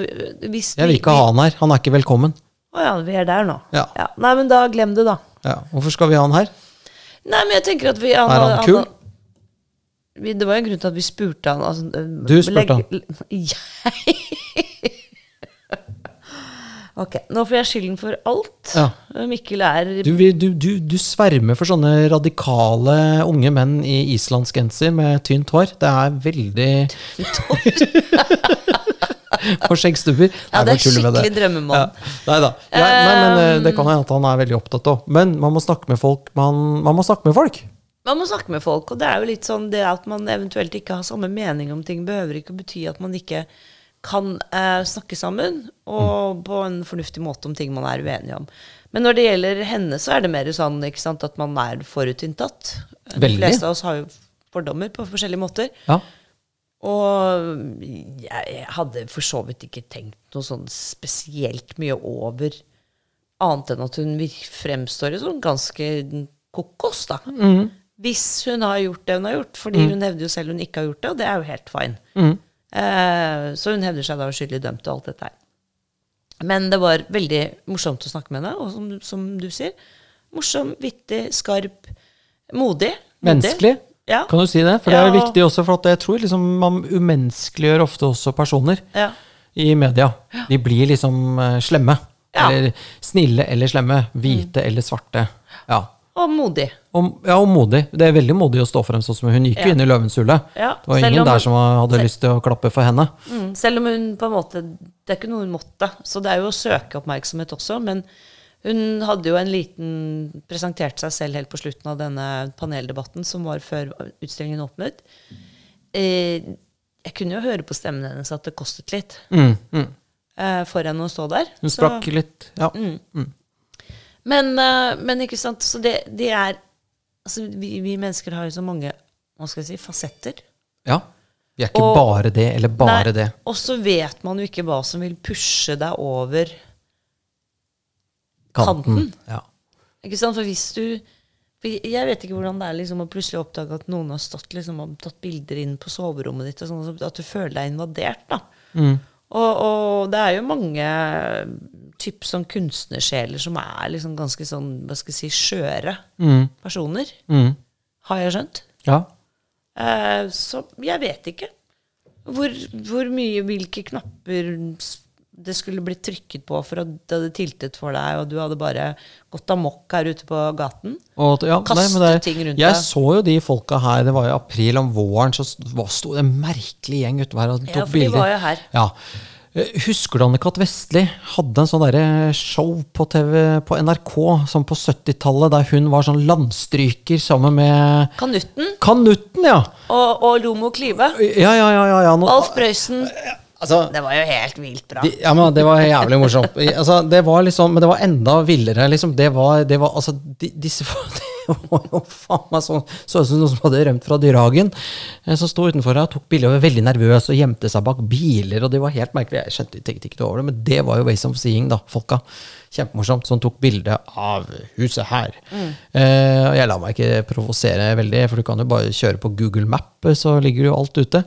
hvis Jeg vil ikke ha han her. Han er ikke velkommen. Å ja, vi er der nå. Ja. Nei, men da glem det, da. Ja. Hvorfor skal vi ha han her? Nei, men jeg tenker at vi han, Er han kul? vi, det var jo en grunn til at vi spurte han. Altså, eh, Du spurte han Jeg Ok, nå får jeg skylden for alt. Ja. Mikkel er Du, du, du, du svermer for sånne radikale unge menn i islandsk genser med tynt hår. Det er veldig Tynt hår? Og skjeggstubber. Ja, det er skikkelig drømmemann. Ja. Nei da. Nei, men eh, det kan hende at han er veldig opptatt av. Men man må snakke med folk. Man, man må snakke med folk. Man må snakke med folk, og det er jo litt sånn det at man eventuelt ikke har samme mening om ting, behøver ikke å bety at man ikke kan eh, snakke sammen, og på en fornuftig måte om ting man er uenige om. Men når det gjelder henne, så er det mer sånn sant, at man er forutinntatt. De Veldig. fleste av oss har jo fordommer på forskjellige måter. Ja. Og jeg hadde for så vidt ikke tenkt noe sånn spesielt mye over annet enn at hun fremstår som ganske kokos, da. Hvis hun har gjort det hun har gjort. Fordi hun hevder jo selv hun ikke har gjort det, og det er jo helt fine. Eh, så hun hevder seg da uskyldig dømt og alt dette her. Men det var veldig morsomt å snakke med henne, og som, som du sier, morsom, vittig, skarp, modig. Menneskelig. Ja. Kan du si det? For det er Ja. viktig også, for at jeg tror liksom man umenneskeliggjør ofte også personer ja. i media. De blir liksom eh, slemme. Ja. Eller snille eller slemme. Hvite eller svarte. Ja. Og modig. Og, ja, og modig. Det er veldig modig å stå frem sånn som hun gikk jo Ja. inn i løvens hule. Ja, Det var ingen om- der som hadde lyst til å klappe for henne. Mm, selv om hun på en måte Det er ikke noe hun måtte. Så det er jo å søke oppmerksomhet også. Men hun hadde jo en liten Presenterte seg selv helt på slutten av denne paneldebatten som var før utstillingen åpnet. Eh, jeg kunne jo høre på stemmen hennes at det kostet litt Mm, mm. eh, for henne å stå der. Hun sprakk litt. Ja. Mm. Men, eh, men ikke sant, så det, det er altså vi, vi mennesker har jo så mange hva skal jeg si, fasetter. ja. Vi er ikke Og- bare det, eller bare Nei, det. Og så vet man jo ikke hva som vil pushe deg over Kanten. kanten. Ja. Ikke sant? For hvis du for Jeg vet ikke hvordan det er liksom å plutselig oppdage at noen har stått liksom og tatt bilder inn på soverommet ditt, og sånn, at du føler deg invadert. da. Mm. Og, og det er jo mange typ sånn kunstnersjeler som er liksom ganske sånn, hva skal jeg si, skjøre Mm. personer. Mm. Har jeg skjønt. ja. Eh, så jeg vet ikke hvor, hvor mye, hvilke knapper det skulle blitt trykket på for at det hadde tiltet for deg, og du hadde bare gått amok her ute på gaten. Og, ja, Kaste men det er- ting rundt Jeg deg. så jo de folka her, det var i april om våren, så var- sto det en merkelig gjeng ute her og tok Ja, for de var jo her. Ja. Eh, Husker du Anne-Kat. Vestli hadde en sånn der show på TV på NRK sånn på 70-tallet, der hun var sånn landstryker sammen med Kanutten Kanutten, ja! og, og Lomo Klyve. Ja, ja, ja. ja, ja. Alf Prøysen. Altså, Det var jo helt vilt bra. de, ja, men Det var jævlig morsomt. Altså, det var liksom, men det var enda villere. Liksom. Det var, det var altså, de, disse Det var jo faen meg sånn Så ut som noen som hadde rømt fra dyrehagen. eh, Som sto utenfor og tok bilder og var veldig nervøs og gjemte seg bak biler. Og det var helt merkelig. Jeg skjønte tenkte ikke over det, men det var jo ways of seeing, da, folka. Kjempemorsomt. Som tok bilde av huset her. Eh, jeg lar meg ikke provosere veldig, for du kan jo bare kjøre på Google Map, så ligger jo alt ute.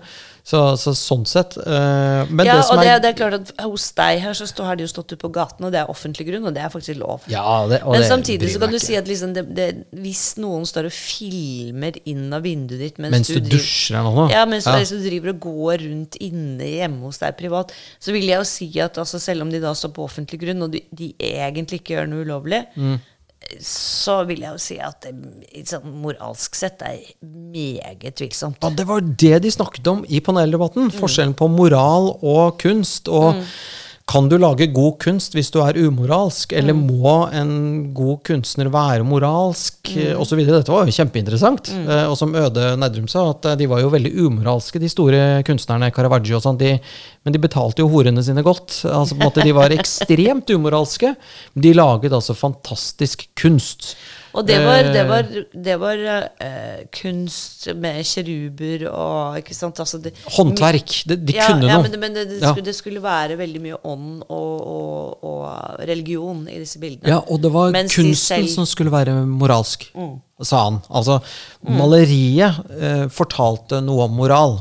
Så, så sånn sett. Uh, men ja, det som og det, er det er klart at hos deg her så har de jo stått ute på gaten, og det er offentlig grunn, og det er faktisk lov. Ja, det, Men samtidig så kan du si at liksom det, hvis noen står og filmer inn av vinduet ditt mens, Mens du du, dusjer eller noe? Ja, mens Ja. du liksom driver og går rundt inne hjemme hos deg privat, så vil jeg jo si at altså, selv om de da står på offentlig grunn, og de, de egentlig ikke gjør noe ulovlig, Mm. Så vil jeg jo si at det sånn moralsk sett er meget tvilsomt. Ja, det var det de snakket om i paneldebatten. Mm. Forskjellen på moral og kunst. Og kan du lage god kunst hvis du er umoralsk, eller Mm. må en god kunstner være moralsk, Mm. videre Dette var jo kjempeinteressant. Eh, Og som Øde Nerdrum sa, at eh, de var jo veldig umoralske, de store kunstnerne, Caravaggio og sånn. De, men de betalte jo horene sine godt. Altså på en måte De var ekstremt umoralske. De laget altså fantastisk kunst. Og det var, det Eh, var, det var uh, kunst med kjeruber og ikke sant? Altså det, Håndverk. De, de ja, kunne ja, noe. men, men det, det, skulle, det skulle være veldig mye ånd og, og, og religion i disse bildene. Ja, og det var Mens kunsten selv- som skulle være moralsk, sa han. Altså, maleriet uh, fortalte noe om moral,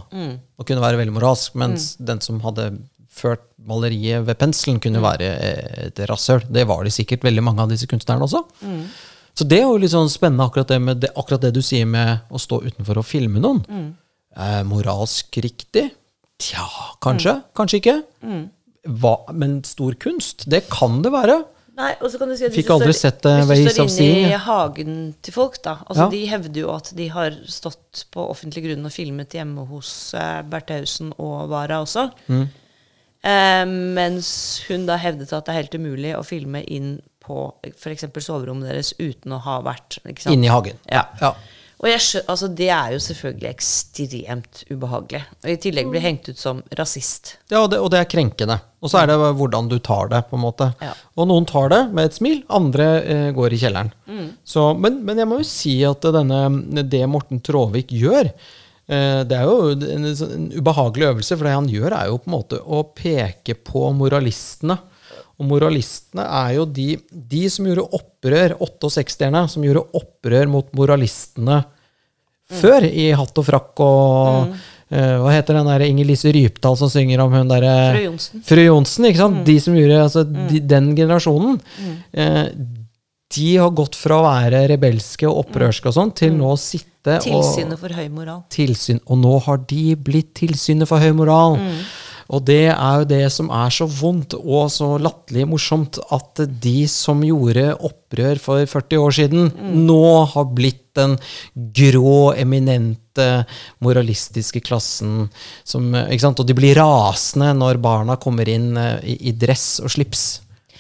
og kunne være veldig moralsk, mens den som hadde ført maleriet ved penselen, kunne være eh, et rasshøl. Det var de sikkert, veldig mange av disse kunstnerne også. Så det er jo litt sånn spennende, akkurat det, med det, akkurat det du sier med å stå utenfor og filme noen. Eh, moralsk riktig? Tja, kanskje. Kanskje ikke. Hva, men stor kunst, det kan det være. Nei, og så kan du si at Fikk hvis du står- sett, eh, Hvis du står inne i hagen til folk, da. Altså, Ja. De hevder jo at de har stått på offentlig grunn og filmet hjemme hos eh, Bertheussen og Wara også. Mm. Eh, mens hun da hevdet at det er helt umulig å filme inn på f.eks. soverommet deres uten å ha vært ikke sant? Inni hagen. Ja. Ja. Og jeg altså, det er jo selvfølgelig ekstremt ubehagelig. Og i tillegg blir hengt ut som rasist. Ja, og det, og det er krenkende. Og så er det hvordan du tar det, på en måte. Ja. Og noen tar det med et smil, andre eh, går i kjelleren. Så, men, men jeg må jo si at denne, det Morten Tråvik gjør, eh, det er jo en, en ubehagelig øvelse, for det han gjør, er jo på en måte å peke på moralistene. Og moralistene er jo de, de som gjorde opprør, 68-erne, som gjorde opprør mot moralistene før, i hatt og frakk og eh, Hva heter den der Inger Lise Rypdal som synger om hun derre Fru Johnsen. Fru Johnsen, ikke sant? De som gjorde altså, de, Den generasjonen. Uh, de har gått fra å være rebelske og opprørske og sånn, til nå å sitte og Tilsynet for høy moral. tilsyn. Og nå har de blitt tilsynet for høy moral. Og det er jo det som er så vondt og så latterlig morsomt, at de som gjorde opprør for 40 år siden, nå har blitt den grå, eminente, moralistiske klassen. Som? Og de blir rasende når barna kommer inn eh, i, i dress og slips.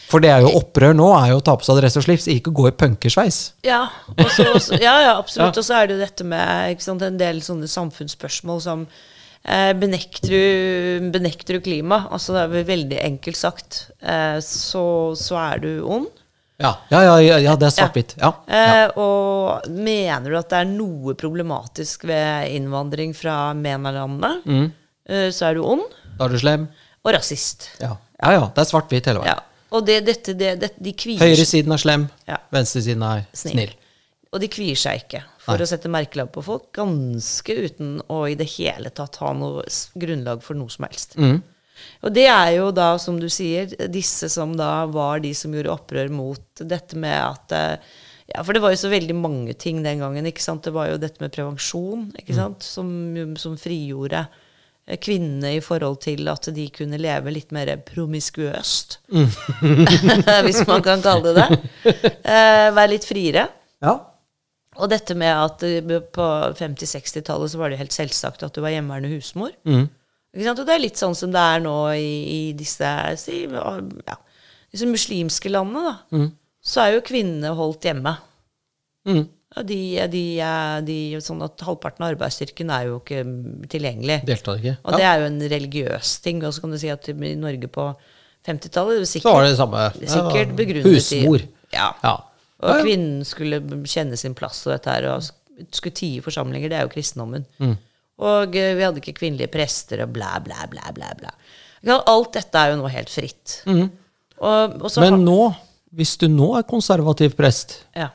For det er jo opprør nå, er jo å ta på seg dress og slips, ikke gå i punkersveis. Ja, og så- så- ja, ja absolutt. Og så er det jo dette med sant, en del sånne samfunnsspørsmål som benekter, du, benekter du klima? Altså det er vel veldig enkelt sagt. Eh, så, så er du ond. Ja, ja, ja, ja, det er svart-hvitt. Ja. Eh, og mener du at det er noe problematisk ved innvandring fra MENA-landene, Mm. eh, så er du ond Da er du slem. og rasist. Ja, ja, ja det er svart-hvitt hele veien. Ja. Og det, dette, det, det, de kvier Høyresiden er slem, Ja. venstresiden er Snill. snill. Og de kvier seg ikke for Nei. å sette merkelapp på folk, ganske uten å i det hele tatt ha noe grunnlag for noe som helst. Mm. Og det er jo da, som du sier, disse som da var de som gjorde opprør mot dette med at eh, Ja, for det var jo så veldig mange ting den gangen. ikke sant? Det var jo dette med prevensjon, ikke Mm. sant? Som, som frigjorde eh, kvinnene i forhold til at de kunne leve litt mer promiskuøst. Mm. Hvis man kan kalle det det. Eh, være litt friere. Ja. Og dette med at eh, på 50-60-tallet så var det helt selvsagt at du var hjemmeværende husmor. Mm. Ikke sant? Og det er litt sånn som det er nå i, i disse, si, ja, disse muslimske landene. da. Så er jo kvinnene holdt hjemme. Mm. Og de, de, de, sånn at Halvparten av arbeidsstyrken er jo ikke tilgjengelig. Deltar ikke. Og det er jo en religiøs ting. Og så kan du si at i Norge på 50-tallet Så var det det samme. Sikkert Ja. begrunnet Husmor. i Ja. Ja. Og Ja, kvinnen skulle kjenne sin plass og dette her, og skulle tie forsamlinger. Det er jo kristendommen. Mm. Og eh, vi hadde ikke kvinnelige prester og blæ, blæ, blæ, blæ. blæ. Alt dette er jo nå helt fritt. Og, og så Mm. Men nå, hvis du nå er konservativ prest, ja,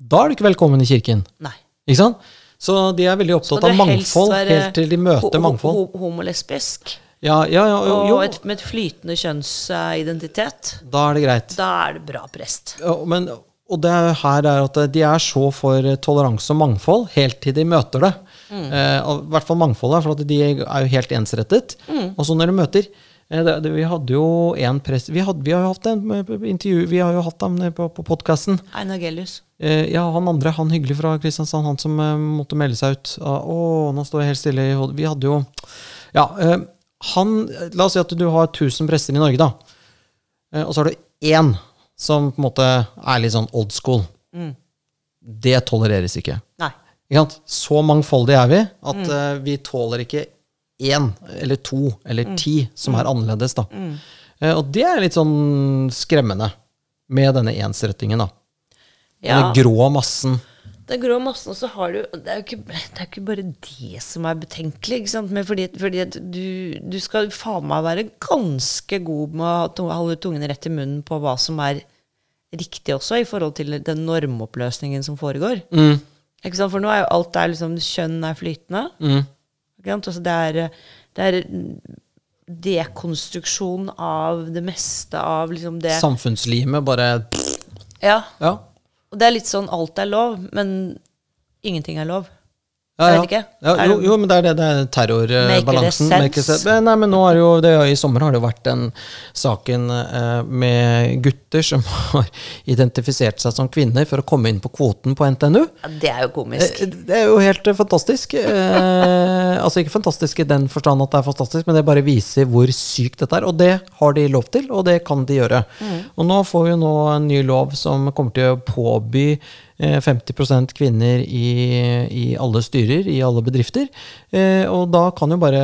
da er du ikke velkommen i kirken. Nei. Ikke sant? Så de er veldig opptatt av mangfold helt til de møter ho- mangfold. ho- Homolesbisk. Ja, ja, ja, jo, Og et, med et flytende kjønnsidentitet. Da er det greit. Da er du bra prest. Ja, Men, og det er her er at de er så for toleranse og mangfold helt til de møter det. Eh, I hvert fall mangfoldet, for de er jo helt ensrettet. Og så når de møter eh, det, det, Vi hadde jo en press... vi, hadde, vi har jo hatt en eh, intervju Vi har jo hatt dem på, på podkasten. Einar Gellius. Eh, ja, han andre, han hyggelig fra Kristiansand, han som eh, måtte melde seg ut. Ah, Å, nå står jeg helt stille i hodet. Vi hadde jo Ja, eh, han La oss si at du har 1000 prester i Norge, da. Eh, og så har du én som på en måte er litt sånn old school. Det tolereres ikke. Nei. Ikke sant? Så mangfoldige er vi at eh, vi tåler ikke én eller to eller ti som er annerledes. da. Uh, og det er litt sånn skremmende med denne ensrettingen. da. Ja. Den grå massen. Den grå massen, og så har du Det er jo ikke, det er ikke bare det som er betenkelig. ikke sant? Men fordi, fordi du, du skal faen meg være ganske god med å holde tungen rett i munnen på hva som er riktig også, i forhold til den normoppløsningen som foregår. Mm. Ikke sant? For nå er jo alt der liksom Kjønn er flytende. Mm. Ikke sant? Altså det er, det er dekonstruksjon av det meste av liksom det Samfunnslimet bare Ja. Ja. Og det er litt sånn alt er lov, men ingenting er lov. Ja, ja. Ja, jo, jo, men det er det. Det er terrorbalansen. Nei, men nå er det jo, det, I sommer har det jo vært den saken eh, med gutter som har identifisert seg som kvinner for å komme inn på kvoten på NTNU. Ja, det er jo komisk. Eh, Det er jo helt eh, fantastisk. Eh, altså ikke fantastisk i den forstand at det er fantastisk, men det bare viser hvor sykt dette er. Og det har de lov til, og det kan de gjøre. Og nå får vi nå en ny lov som kommer til å påby 50% kvinner i, i alle styrer, i alle bedrifter. Eh, og da kan jo bare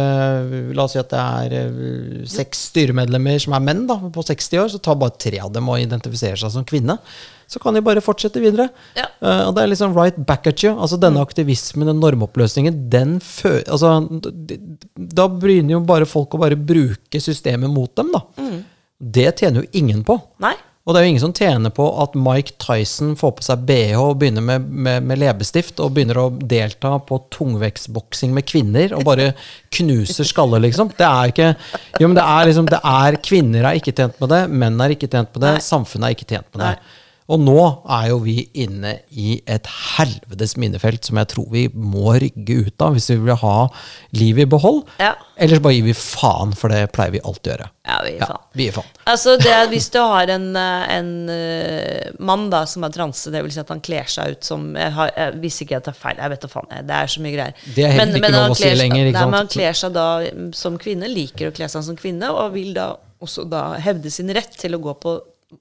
La oss si at det er eh, seks styremedlemmer som er menn da, på 60 år, så tar bare tre av dem og identifiserer seg som kvinne. Så kan de bare fortsette videre. Ja. Eh, og det er liksom right back at you. Altså Denne aktivismen, den normoppløsningen, den fø... Altså, da begynner jo bare folk å bare bruke systemet mot dem, da. Det tjener jo ingen på. Nei? Og det er jo ingen som tjener på at Mike Tyson får på seg bh og begynner med, med, med leppestift og begynner å delta på tungvektsboksing med kvinner og bare knuser skaller, liksom. Det er ikke Jo, men det er liksom Det er Kvinner er ikke tjent med det, menn er ikke tjent med det, Nei. samfunnet er ikke tjent med det. Nei. Og nå er jo vi inne i et helvetes minefelt som jeg tror vi må rygge ut av hvis vi vil ha livet i behold. Ja. Ellers bare gir vi faen, for det pleier vi alltid å gjøre. Ja, vi gir Ja, faen. vi gir faen. Altså, det er hvis du har en, eh, en eh, mann da, som er transe, det vil si at han kler seg ut som Jeg, har, jeg Hvis ikke jeg tar feil, jeg vet da faen. Det er så mye greier. Det er heller ikke lov å si lenger, ikke Nei, sant? men han kler seg da mm, som kvinne, liker å kle seg som kvinne, og vil da også da hevde sin rett til å gå på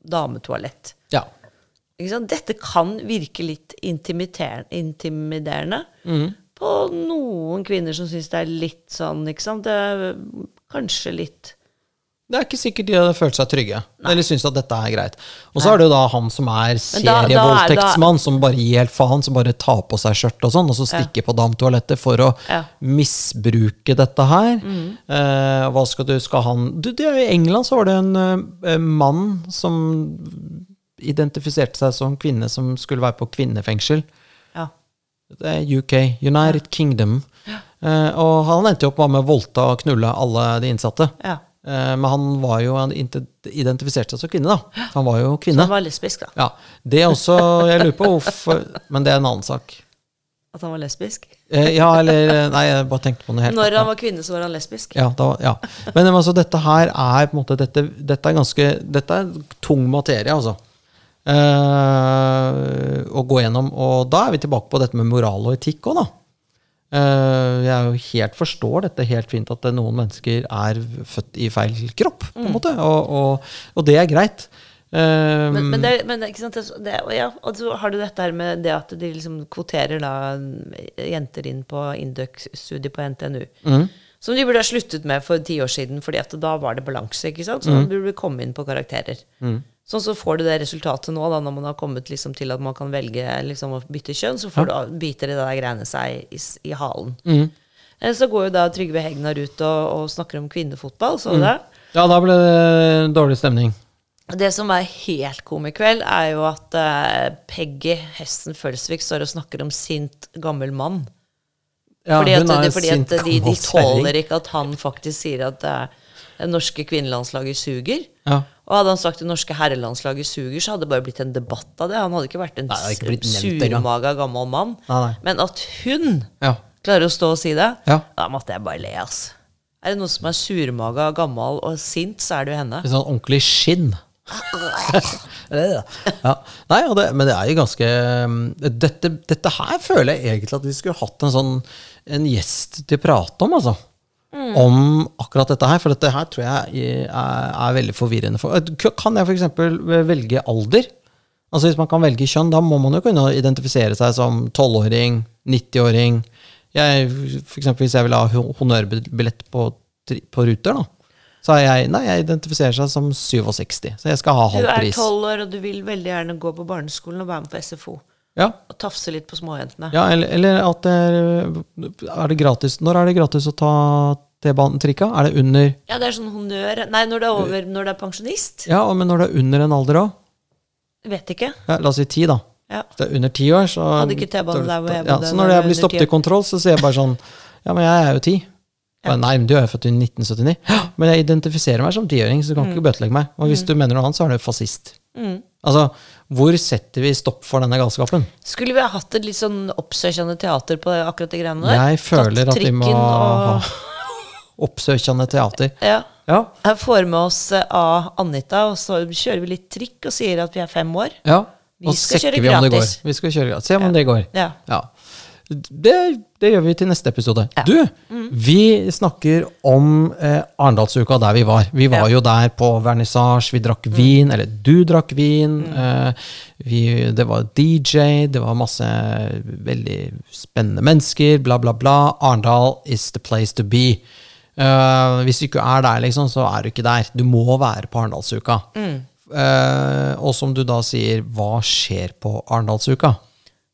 dametoalett. Ja. Dette kan virke litt intimiderende Mm. på noen kvinner som syns det er litt sånn, ikke sant. Det er kanskje litt Det er ikke sikkert de hadde følt seg trygge. Eller syns at dette er greit. Og så er det jo da han som er er- serievoldtektsmann, som bare gir helt faen, som bare tar på seg skjørt og sånn, og så stikker på damtoalettet for å Ja. misbruke dette her. Eh, hva skal du Skal han du, det, I England så var det en eh, mann som identifiserte seg som kvinne, som skulle være på kvinnefengsel. Ja. Det er UK, United Kingdom. Eh, og han endte jo opp med å voldta og knulle alle de innsatte. ja. Eh, Men han var jo han identifiserte seg som kvinne, da. Han var jo Han kvinne. var lesbisk, da. Ja, Det er også Jeg lurer på hvorfor Men det er en annen sak. At han var lesbisk. Eh, Ja, eller Nei, jeg bare tenkte på noe helt Når han var kvinne, så var han lesbisk. Ja, da, ja. Men altså, dette her er på en måte Dette, dette er ganske Dette er tung materie, altså. Eh, å gå gjennom. Og da er vi tilbake på dette med moral og etikk òg, da. Uh, jeg jo helt forstår dette helt fint, at noen mennesker er født i feil kropp, på en måte. Og, og, og det er greit. Uh, Men, men, det, men det, det, ja, og så har du dette her med det at de liksom kvoterer da jenter inn på Induc-studiet på NTNU. Mm. Som de burde ha sluttet med for ti år siden, fordi at da var det balanse. ikke sant? Så Mm. da burde vi komme inn på karakterer. Sånn så får du det resultatet nå, da, når man har kommet liksom til at man kan velge liksom, å bytte kjønn, så får du, biter det der greiene seg i, i halen. Mm. Eh, Så går jo da Trygve Hegnar ut og, og snakker om kvinnefotball, så du Mm. det? Ja, da ble det dårlig stemning. Det som er helt komikveld, er jo at uh, Peggy Hesten Følsvik står og snakker om sint gammel mann. Ja, fordi at, hun er fordi at de, de tåler ikke at han faktisk sier at eh, det norske kvinnelandslaget suger. Ja. Og hadde han sagt det norske herrelandslaget suger, så hadde det bare blitt en debatt av det. Han hadde ikke vært en Nei, ikke surmaga gammel mann. Nei, nei. Men at hun Ja. klarer å stå og si det, Ja. da måtte jeg bare le, ass. Er det noen som er surmaga, gammel og sint, så er det jo henne. Litt sånn ordentlig skinn. ja. Nei, det, men det er jo ganske um, dette, dette her føler jeg egentlig at vi skulle hatt en sånn en gjest til å prate om, altså. Om akkurat dette her. For dette her tror jeg er, er veldig forvirrende. For, kan jeg f.eks. velge alder? Altså Hvis man kan velge kjønn, da må man jo kunne identifisere seg som 12-åring, 90-åring. For eksempel, hvis jeg vil ha honnørbillett på, på Ruter, da, Så jeg Nei, jeg identifiserer seg som 67, så jeg skal ha Du er pris. tolv år, og du vil veldig gjerne gå på barneskolen og være med på SFO. Ja, Og tafse litt på småjentene. ja eller, eller at det er, er det gratis Når er det gratis å ta T-banen trikka? Er det under Ja, det er sånn honnør Nei, når det er over Når det er pensjonist. Ja, men når det er under en alder òg? Vet ikke. Ja, la oss si ti, da. Ja. Hvis det er under ti år, så Hadde ikke T-banen der hvor jeg ja, Så når når jeg blir stoppet 10 i kontroll, så sier jeg bare sånn Ja, men jeg er jo ti. Ja. Nei, men du er jo født i 1979. Ja, men jeg identifiserer meg som tiåring, så du kan ikke bøtelegge meg. Og hvis du mener noe annet, så er du fascist. Mm. Altså, hvor setter vi stopp for denne galskapen? Skulle vi ha hatt et litt sånn oppsøkende teater på akkurat de greiene der? Jeg føler at vi må og... ha oppsøkende teater. Ja. Ja, Jeg får med oss av A. Anita, og så kjører vi litt trikk og sier at vi er fem år. ja. Vi Og skal sjekker vi om det går. Vi skal kjøre gratis. Se om det går. Ja. Ja. Det, det gjør vi til neste episode. Ja. Du, vi snakker om eh, Arendalsuka der vi var. Vi var Ja. jo der på vernissasje, vi drakk vin, eller du drakk vin. Eh, vi, det var DJ, det var masse veldig spennende mennesker, bla, bla, bla. Arendal is the place to be. Eh, hvis du ikke er der, liksom, så er du ikke der. Du må være på Arendalsuka. Eh, og som du da sier, hva skjer på Arendalsuka?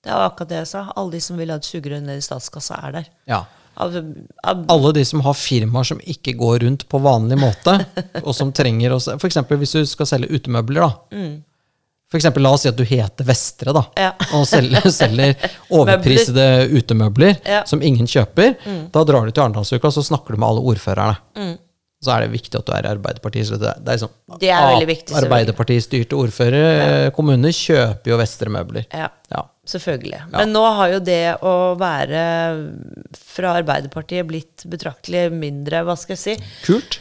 Det er akkurat det jeg sa. Alle de som vil ha et sugerør ned i statskassa, er der. Ja. Av, av, alle de som har firmaer som ikke går rundt på vanlig måte, og som trenger å eksempel hvis du skal selge utemøbler, da. For eksempel, la oss si at du heter Vestre, da, Ja. og selger, selger overprisede utemøbler Ja. som ingen kjøper. Da drar du til Arendalsuka, så snakker du med alle ordførerne. Så er det viktig at du er i Arbeiderpartiet. Det, er, liksom, Det er veldig viktig. Arbeiderpartistyrte ordførere, ja. kommuner, kjøper jo Vestre møbler. ja, Ja. selvfølgelig. Men nå har jo det å være fra Arbeiderpartiet blitt betraktelig mindre, hva skal jeg si Kult.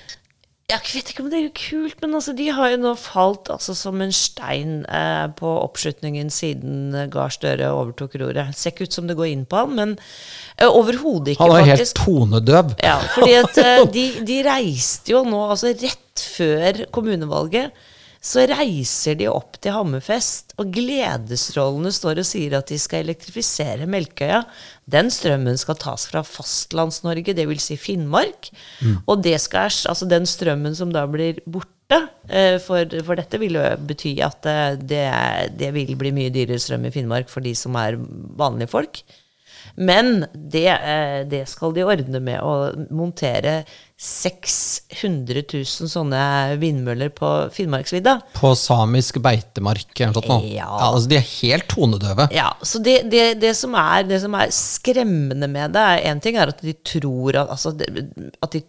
Jeg vet ikke om det er kult, men altså, de har jo nå falt altså, som en stein eh, på oppslutningen siden Gahr Støre overtok roret. Ser ikke ut som det går inn på han, men eh, overhodet ikke, Han var helt tonedøv. Ja, fordi at eh, de, de reiste jo nå, altså rett før kommunevalget, så reiser de opp til Hammerfest, og gledesstrålene står og sier at de skal elektrifisere Melkøya. Den strømmen skal tas fra Fastlands-Norge, dvs. Si Finnmark. Og det skal, altså den strømmen som da blir borte, eh, for, for dette vil jo bety at eh, det, det vil bli mye dyrere strøm i Finnmark for de som er vanlige folk. Men det, eh, det skal de ordne med å montere 600 000 sånne vindmøller på Finnmarksvidda. På samisk beitemark eller noe sånt. nå. Ja. altså, de er helt tonedøve. Ja, så det, det, det, som er, det som er skremmende med det, én ting er at de tror at, altså, at de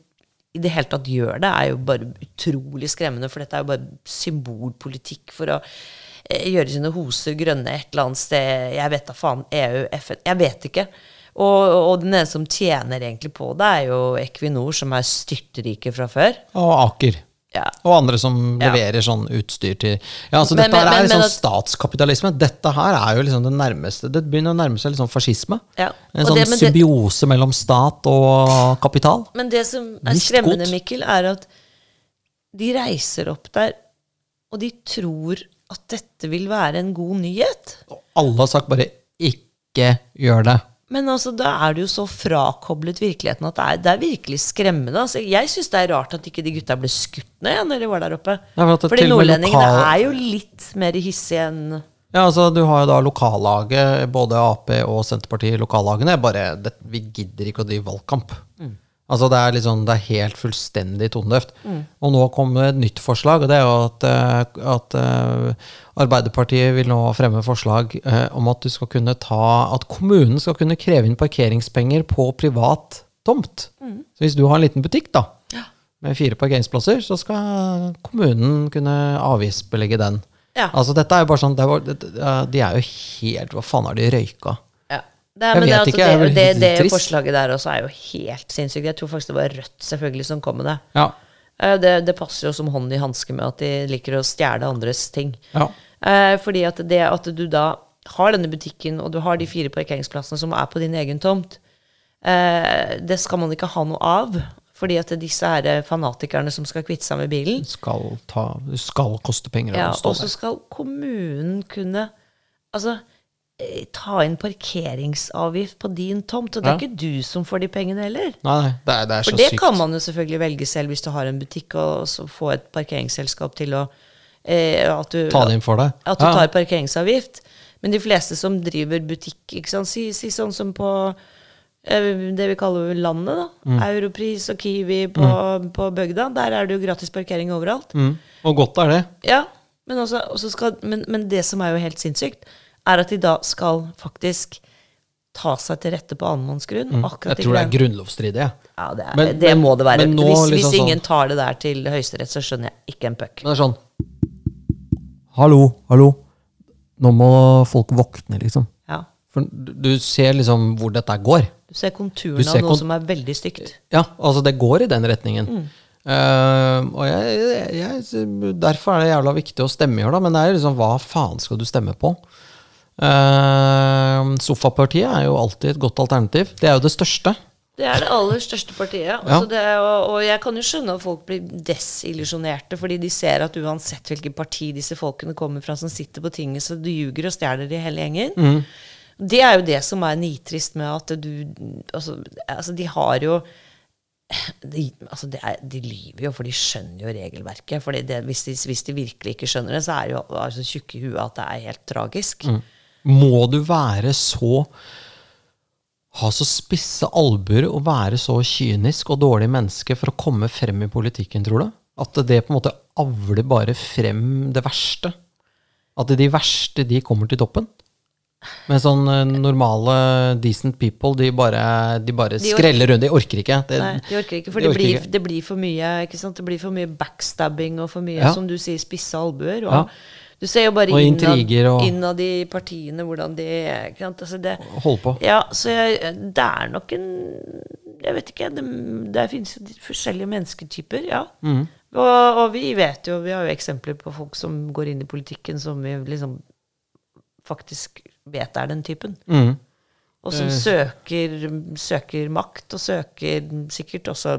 i det hele tatt gjør det, er jo bare utrolig skremmende, for dette er jo bare symbolpolitikk for å eh, gjøre sine hoser grønne et eller annet sted. Jeg vet da faen. EU, FN Jeg vet ikke. Og, og den eneste som tjener egentlig på det, er jo Equinor, som er styrtrike fra før. Og Aker. Ja. Og andre som Ja. leverer sånn utstyr til Ja, altså Men- Dette men- er men- liksom statskapitalisme. Dette her er jo liksom det nærmeste Det begynner å nærme seg liksom fascisme. Ja. En sånn det- symbiose det- mellom stat og kapital. Men det som er skremmende. Mikkel, er at de reiser opp der, og de tror at dette vil være en god nyhet. Og alle har sagt bare 'ikke gjør det'. Men altså, da er det jo så frakoblet virkeligheten at det er, det er virkelig skremmende. Altså, jeg syns det er rart at ikke de gutta ble skutt ned igjen når de var der oppe. Ja, for Fordi nordlendingene lokal- er jo litt mer hissige enn Ja, altså Du har jo da lokallaget, både Ap og Senterpartiet, lokallagene. Bare det, Vi gidder ikke å drive valgkamp. Altså Det er sånn, det er helt fullstendig tonedøvt. Og nå kommer et nytt forslag, og det er jo at, eh, at eh, Arbeiderpartiet vil nå fremme forslag eh, om at du skal kunne ta At kommunen skal kunne kreve inn parkeringspenger på privat tomt. Så hvis du har en liten butikk, da, med fire parkeringsplasser, så skal kommunen kunne avgiftsbelegge den. Ja. Altså dette er jo bare sånn det er, bare- De er jo helt Hva faen har de røyka? Det, er, Jeg men det, vet at ikke, jeg det, det, det, det forslaget der også er jo helt sinnssykt. Jeg tror faktisk det var Rødt selvfølgelig som kom med det. Ja. Eh, Det, det passer jo som hånd i hanske med at de liker å stjele andres ting. ja. Eh, fordi at det at du da har denne butikken, og du har de fire parkeringsplassene som er på din egen tomt, eh, det skal man ikke ha noe av. Fordi at disse her fanatikerne som skal kvitte seg med bilen, Skal, ta, skal koste penger ja, og så skal kommunen kunne Altså, ta inn parkeringsavgift på din tomt. Og det er Ja. ikke du som får de pengene heller. Nei, det er, det er For det sykt. kan man jo selvfølgelig velge selv hvis du har en butikk, og så få et parkeringsselskap til å eh, at du, Ta det inn for deg. At du Ja. tar parkeringsavgift. Men de fleste som driver butikk, ikke sant? Si, si sånn som på eh, det vi kaller landet, da. Mm. Europris og Kiwi på, på bygda. Der er det jo gratis parkering overalt. Mm. Og godt er det. Ja, men, også, også skal, men, men det som er jo helt sinnssykt, er at de da skal faktisk ta seg til rette på annenmannsgrunn. akkurat Mm. Jeg tror det er grunnlovsstridig. Ja, det, er, Men- det men- må det være. nå hvis, liksom ingen sånn- ingen tar det der til Høyesterett, så skjønner jeg ikke en puck. Men det er sånn Hallo, hallo. Nå må folk våkne, liksom. Ja. For du ser liksom hvor dette går. Du ser konturene av noe kon- som er veldig stygt. Ja, altså det går i den retningen. Mm. Uh, og jeg, jeg, derfor er det jævla viktig å stemme i år, da. Men det er jo liksom hva faen skal du stemme på? Eh, sofapartiet er jo alltid et godt alternativ. Det er jo det største. Det er det aller største partiet. Altså det er, og, jeg kan jo skjønne at folk blir desillusjonerte, fordi de ser at uansett hvilket parti disse folkene kommer fra som sitter på tinget, så du ljuger og stjeler i hele gjengen. Det er jo det som er nitrist med at du Altså, altså de har jo de, altså det er, de lyver jo, for de skjønner jo regelverket. For hvis, de, hvis de virkelig ikke skjønner det, så er de jo altså, tjukke i huet at det er helt tragisk. Må du være så Ha så spisse albuer og være så kynisk og dårlig menneske for å komme frem i politikken, tror du? At det på en måte avler bare frem det verste? At de verste, de kommer til toppen? Men sånn eh, normale, decent people, de bare, de bare De skreller rundt. De orker ikke. Det, Nei, de orker ikke, for de det, blir, det blir for mye? Det blir for mye backstabbing og for mye, Ja. som du sier, spisse albuer. Og Ja. Du ser jo bare Og innad, og- innad i partiene hvordan de ikke sant? Altså det, Hold på. Ja, så jeg, det er nok en Jeg vet ikke. Det, det finnes jo forskjellige mennesketyper, ja. Mm. Og, og vi vet jo, vi har jo eksempler på folk som går inn i politikken som vi liksom faktisk vet er den typen. Mm. Og som søker, søker makt, og søker sikkert også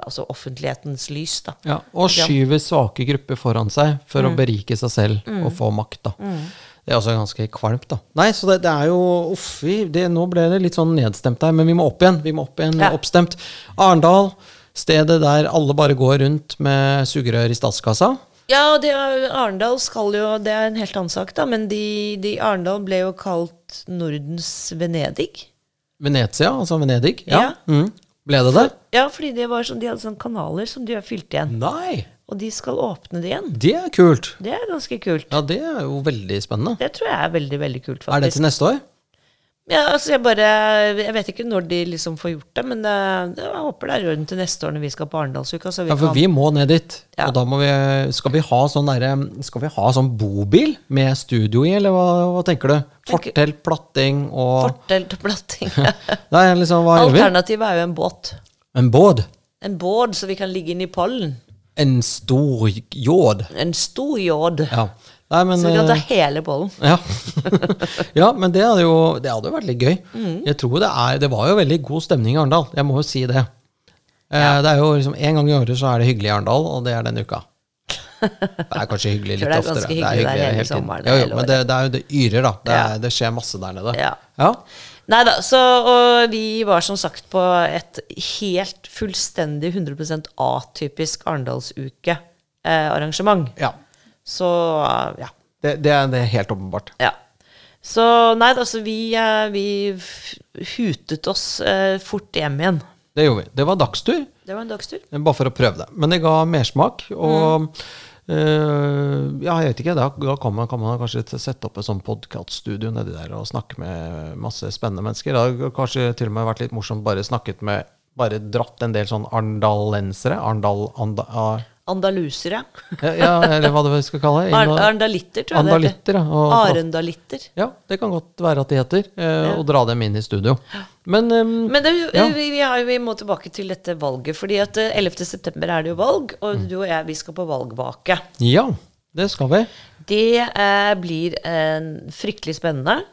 altså offentlighetens lys, da. Ja, og skyver svake grupper foran seg for Mm. å berike seg selv og få makt. da. Det er også ganske kvalmt, da. Nei, så det, det er jo Uff, det, nå ble det litt sånn nedstemt her, men vi må opp igjen. Vi må opp igjen, Ja. oppstemt. Arendal, stedet der alle bare går rundt med sugerør i statskassa. Ja, det Arendal skal jo Det er en helt annen sak, da, men de, de Arendal ble jo kalt Nordens Venedig. Venezia, altså Venedig. Ja. Ja. Mm. Ble det det? Ja, fordi det var sånn, de hadde sånne kanaler som de har fylt igjen. Nei! Og de skal åpne det igjen. Det er kult. Det er ganske kult. Ja, det er jo veldig spennende. Det tror jeg er veldig, veldig kult, faktisk. Er det til neste år? Ja, altså jeg bare Jeg vet ikke når de liksom får gjort det, men det, jeg håper det er rundt til neste år når vi skal på Arendalsuka. Ja, for kan vi må ned dit. Ja. Og da må vi Skal vi ha sånn derre Skal vi ha sånn bobil med studio i, eller hva, hva tenker du? Fortelt, platting og Fortelt og platting. Nei, liksom, hva gjør vi? Alternativet er jo en båt. En båt. En båt så vi kan ligge inne i pollen. En stor jåd. En stor jåd. Ja. Nei, men Så vi kan ta eh, hele bollen. ja. ja, men det hadde jo det hadde jo vært litt gøy. Mm. Jeg tror det er Det var jo veldig god stemning i Arendal. Jeg må jo si det. Ja. Det er jo liksom En gang i året så er det hyggelig i Arendal, og det er denne uka. Det er kanskje hyggelig tror oftere. det er oftere. ganske hyggelig der hele sommeren, Jo, jo, men det, det er jo det yrer, da. Det, er, Ja. det skjer masse der nede. Ja. Ja. Nei da, så og vi var som sagt på et helt fullstendig 100% atypisk Arendalsuke-arrangement. ja. Så ja. Det, det, er, det er helt åpenbart. ja. Så nei altså vi, eh, vi hutet oss eh, fort hjem igjen. Det gjorde vi. Det var dagstur, Det var en dagstur. bare for å prøve det. Men det ga mersmak. Og Mm. uh, ja, jeg vet ikke, da, da kan, man, kan man kanskje sette opp et sånt podkaststudio nedi der og snakke med masse spennende mennesker. Det hadde kanskje til og med vært litt morsomt bare snakket med Bare dratt en del sånn arendalensere. Arendal... Anda, ah, Andalusere. ja, ja, eller hva det skal kalle det. Ar Arendalitter, tror jeg Andalitter, ja. heter. Og, Arendalitter. ja, det kan godt være at de heter. eh, Og dra dem inn i studio. Men, um, Men det, Ja. vi, vi, vi må tilbake til dette valget. fordi at eh, 11. september er det jo valg, og Mm. du og jeg vi skal på valgvake. ja, det skal vi. Det eh, blir eh, fryktelig spennende.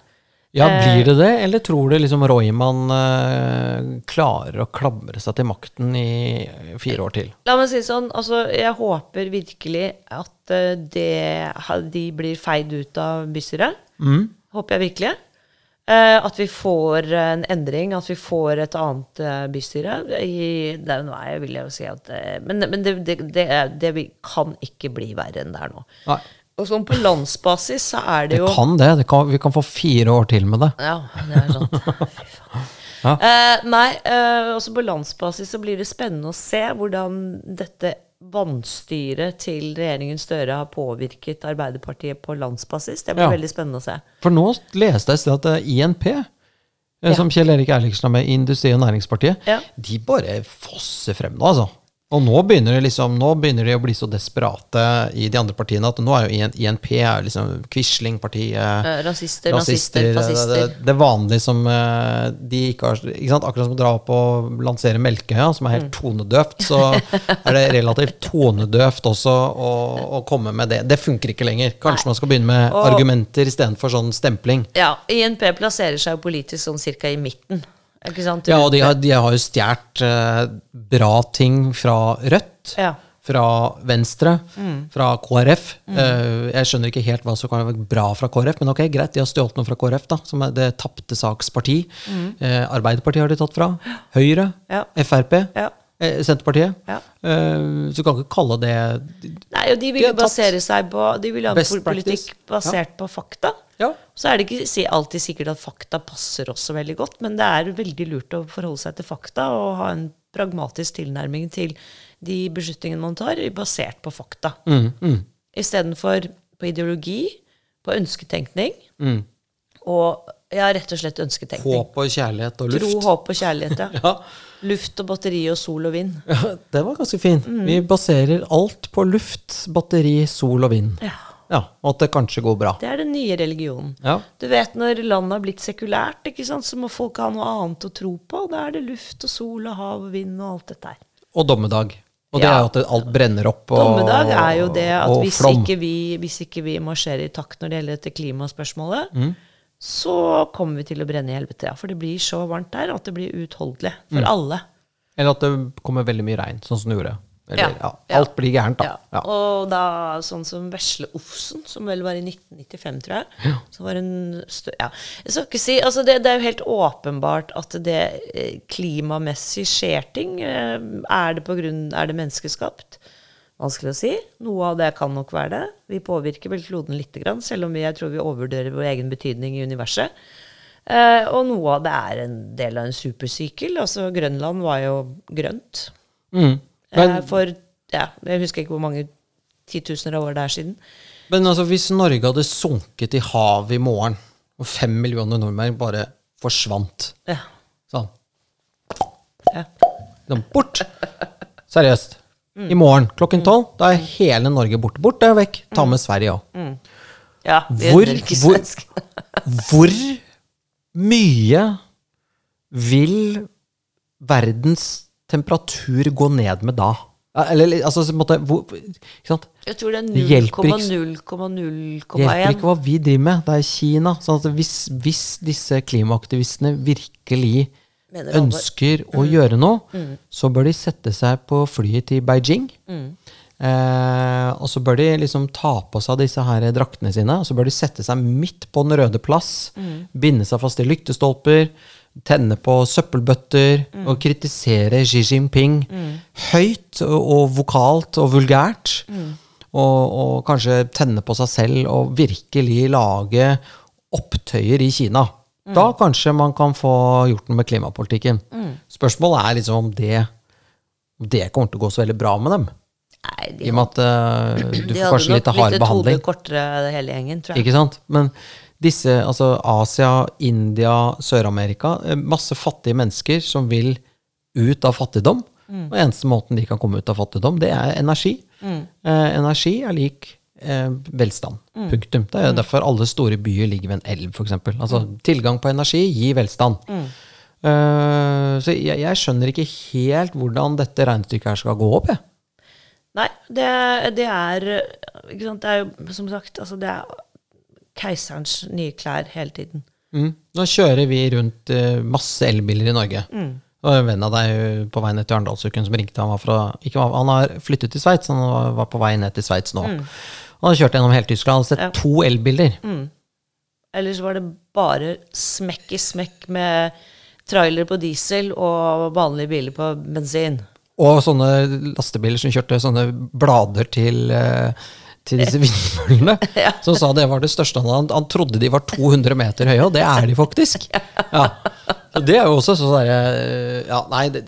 Ja, Eh. Blir det det, eller tror du liksom Royman eh, klarer å klamre seg til makten i fire år til? La meg si det sånn, altså jeg håper virkelig at eh, det, de blir feid ut av bystyret. Mm. Håper jeg virkelig. Eh, at vi får en endring, at vi får et annet eh, bystyre. I, det er jo noe jeg vil jeg jo si at Men, men det, det, det, det kan ikke bli verre enn det er nå. Nei. Og sånn på landsbasis så er det jo Det kan det. det kan, vi kan få fire år til med det. Ja, det er sant. Fy faen. Ja. Eh, nei, eh, også på landsbasis så blir det spennende å se hvordan dette vannstyret til regjeringen Støre har påvirket Arbeiderpartiet på landsbasis. Det blir Ja. veldig spennende å se. For nå leste jeg i sted at eh, INP, eh, Ja. som Kjell Erik Erliksen har med Industri- og Næringspartiet, Ja. de bare fosser frem nå, altså. Og nå begynner, det liksom, de å bli så desperate i de andre partiene at nå er jo INP er liksom Quisling-partiet. Eh, rasister, Rasister, nazister, fascister. Det, det vanlige som eh, de ikke har ikke sant? Akkurat som å dra opp og lansere Melkøya, som er helt Mm. tonedøvt, så er det relativt tonedøvt også å, å komme med det. Det funker ikke lenger. Kanskje man skal begynne med Og- argumenter istedenfor sånn stempling. Ja, INP plasserer seg jo politisk sånn cirka i midten. Sant? Ja, og de har, de har jo stjålet eh, bra ting fra Rødt. Ja. Fra Venstre, fra KrF. Eh, jeg skjønner ikke helt hva som kan være bra fra KrF, men ok, greit, de har stjålet noe fra KrF, da, som er det tapte saks parti. Eh, Arbeiderpartiet har de tatt fra. Høyre. Ja. Frp. Ja. Eh, Senterpartiet. Ja. Eh, så du kan ikke kalle det Nei, og de vil jo basere seg på De vil ha en politikk basert basert på fakta. Ja. Så er det ikke alltid sikkert at fakta passer også veldig godt, men det er veldig lurt å forholde seg til fakta og ha en pragmatisk tilnærming til de beslutningene man tar, basert på fakta. Mm, mm, Istedenfor på ideologi, på ønsketenkning mm. og ja, rett og slett ønsketenkning. Håp og kjærlighet og luft. Tro, håp og kjærlighet, ja. Ja. Luft og batteri og sol og vind. Ja, det var ganske fint. Vi baserer alt på luft, batteri, sol og vind. Ja. Ja, Og at det kanskje går bra. Det er den nye religionen. Ja. Du vet når landet har blitt sekulært, ikke sant, så må folk ha noe annet å tro på. Da er det luft og sol og hav og vind og alt dette her. Og dommedag. Og det er jo at alt brenner opp. Og, Dommedag er jo det at hvis ikke, vi, hvis ikke vi marsjerer i takt når det gjelder dette klimaspørsmålet, Mm. Så kommer vi til å brenne i helvete. Ja. For det blir så varmt der at det blir uutholdelig for Mm. alle. Eller at det kommer veldig mye regn, sånn som det gjorde. Eller, ja. Ja. Alt blir gærent, da. Ja. Og da sånn som Vesle Ofsen, som vel var i 1995, tror jeg. Så var en ja. Jeg skal ikke si, altså det, det er jo helt åpenbart at det eh, klimamessig skjer ting. Eh, Er det, på grunn, er det menneskeskapt? Vanskelig å si. Noe av det kan nok være det. Vi påvirker vel kloden lite grann, selv om vi, jeg tror vi overvurderer vår egen betydning i universet. Eh, og noe av det er en del av en supersykkel. Altså Grønland var jo grønt. Mm. Men, Eh, For ja, jeg husker ikke hvor mange titusener av år det er siden. men altså, hvis Norge hadde sunket i havet i morgen, og fem millioner nordmenn bare forsvant Ja. sånn, ja. sånn bort Seriøst. I morgen klokken tolv, da er hele Norge borte. Borte og vekk. Ta med Sverige òg. ja vi Hvor- ikke hvor- Hvor mye vil verdens temperatur gå ned med da? Eller altså, måte, hvor, ikke sant? Jeg tror det er hjelper er Det hjelper 0,0,0,1. ikke hva vi driver med. Det er Kina. Sånn hvis, hvis disse klimaaktivistene virkelig. Ønsker å gjøre noe, så bør de sette seg på flyet til Beijing. Eh, og så bør de liksom ta på seg disse her draktene sine, og så bør de sette seg midt på Den røde plass, binde seg fast i lyktestolper, tenne på søppelbøtter og kritisere Xi Jinping høyt og, og vokalt og vulgært. Og, og kanskje tenne på seg selv og virkelig lage opptøyer i Kina. Da kanskje man kan få gjort noe med klimapolitikken. Spørsmålet er liksom om det, det kommer til å gå så veldig bra med dem. Nei, I de, og med at uh, du får kanskje litt hard blitt et hode behandling. kortere hele gjengen, tror jeg. Ikke sant? Men disse, altså Asia, India, Sør-Amerika, eh, masse fattige mennesker som vil ut av fattigdom. Og eneste måten de kan komme ut av fattigdom, det er energi. Eh, energi er lik eh, velstand. Punktum. Det er jo derfor alle store byer ligger ved en elv, f.eks. Altså tilgang på energi gir velstand. Eh, så jeg, jeg skjønner ikke helt hvordan dette regnestykket her skal gå opp, jeg. Nei, det, det er ikke sant? Det er jo som sagt altså det er keiserens nye klær hele tiden. Mm. Nå kjører vi rundt uh, masse elbiler i Norge. Mm. Og en venn av deg eh, på vei ned til Arendalsuken som ringte. Han, var fra, ikke, han har flyttet til Sveits, han var, på vei ned til Sveits nå. Han hadde kjørt gjennom hele Tyskland, har sett Ja. to elbiler. Eller så var det bare smekk i smekk med trailer på diesel og vanlige biler på bensin. Og sånne lastebiler som kjørte sånne blader til, eh, til disse vindmøllene. Som sa det var det største han hadde. Han trodde de var 200 meter høye, og det er de faktisk. Ja. Så det er jo også sånn derre Ja, nei, det,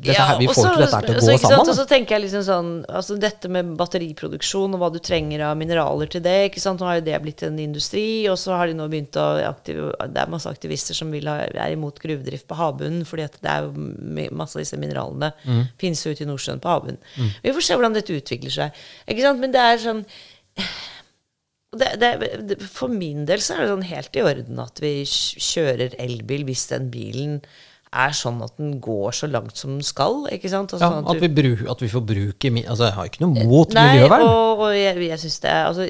dette her, vi får så- ikke dette til å gå sammen. Og så tenker jeg liksom sånn altså Dette med batteriproduksjon og hva du trenger av mineraler til det. ikke sant, Nå har jo det blitt en industri, og så har de nå begynt å aktive, Det er masse aktivister som vil ha, er imot gruvedrift på havbunnen, fordi at det er jo masse av disse mineralene Mm. finnes jo ute i Nordsjøen på havbunnen. Vi får se hvordan dette utvikler seg. ikke sant, Men det er sånn det, det, det, For min del så er det sånn helt i orden at vi kjører elbil hvis den bilen er sånn at den går så langt som den skal. ikke sant? Altså, Ja, sånn at, du- vi bruk, at vi får bruke Altså, jeg har ikke noe mot Nei, miljøvern. og, og jeg, jeg synes det er altså,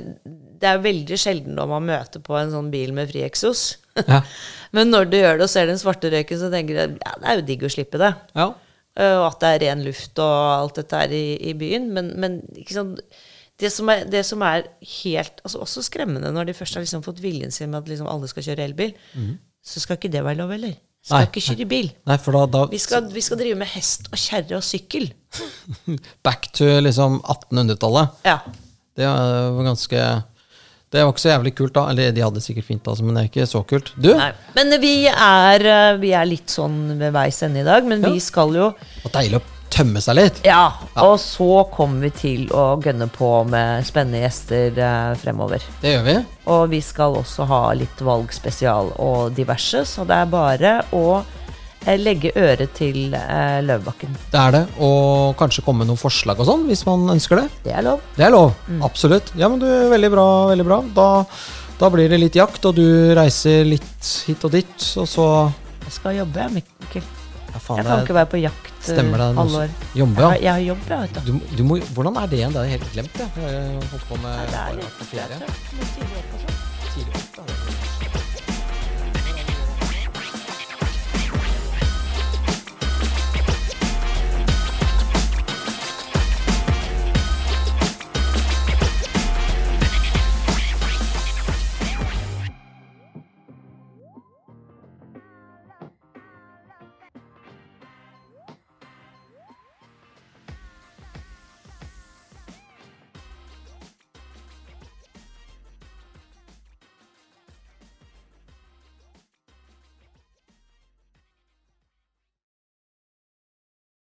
Det er veldig sjelden når man møter på en sånn bil med fri eksos. Ja. Men når du gjør det og ser den svarte røyken, så tenker du ja, det er jo digg å slippe det. Ja. Eh, Og at det er ren luft og alt dette her i, i byen. Men, men? Det, som er, det som er helt altså Også skremmende når de først har liksom fått viljen sin med at liksom alle skal kjøre elbil, så skal ikke det være lov heller. Skal Nei, ikke kjøre bil. Nei, da, da Vi skal, vi skal drive med hest og kjerre og sykkel. Back to liksom 1800-tallet. Ja. Det var ganske Det var ikke så jævlig kult da. Eller de hadde sikkert fint, altså, men det er ikke så kult. Du, Nei. Men vi er, eh, vi er litt sånn ved veis ende i dag, men vi skal jo Og deilig å tømme seg litt. Ja, og så kommer vi til å gønne på med spennende gjester eh, fremover. Det gjør vi. Og vi skal også ha litt valgspesial og diverse, så det er bare å eh, legge øret til eh, Løvebakken. Det er det. Og kanskje komme med noen forslag og sånn, hvis man ønsker det. Det er lov. Det er lov. Mm. Absolutt. Ja, men du, veldig bra. Veldig bra. Da, da blir det litt jakt, og du reiser litt hit og dit, og så Jeg skal jobbe, Mikkel. Ja, faen, Jeg kan ikke være på jakt eh, stemmer det. halvår. som- Jobbe, Jeg har, ja. jeg har jobb, ja. vet du. Du, du må, hvordan er det igjen? Det har jeg helt glemt. Jeg, jeg har holdt på med Det er bare litt på det er.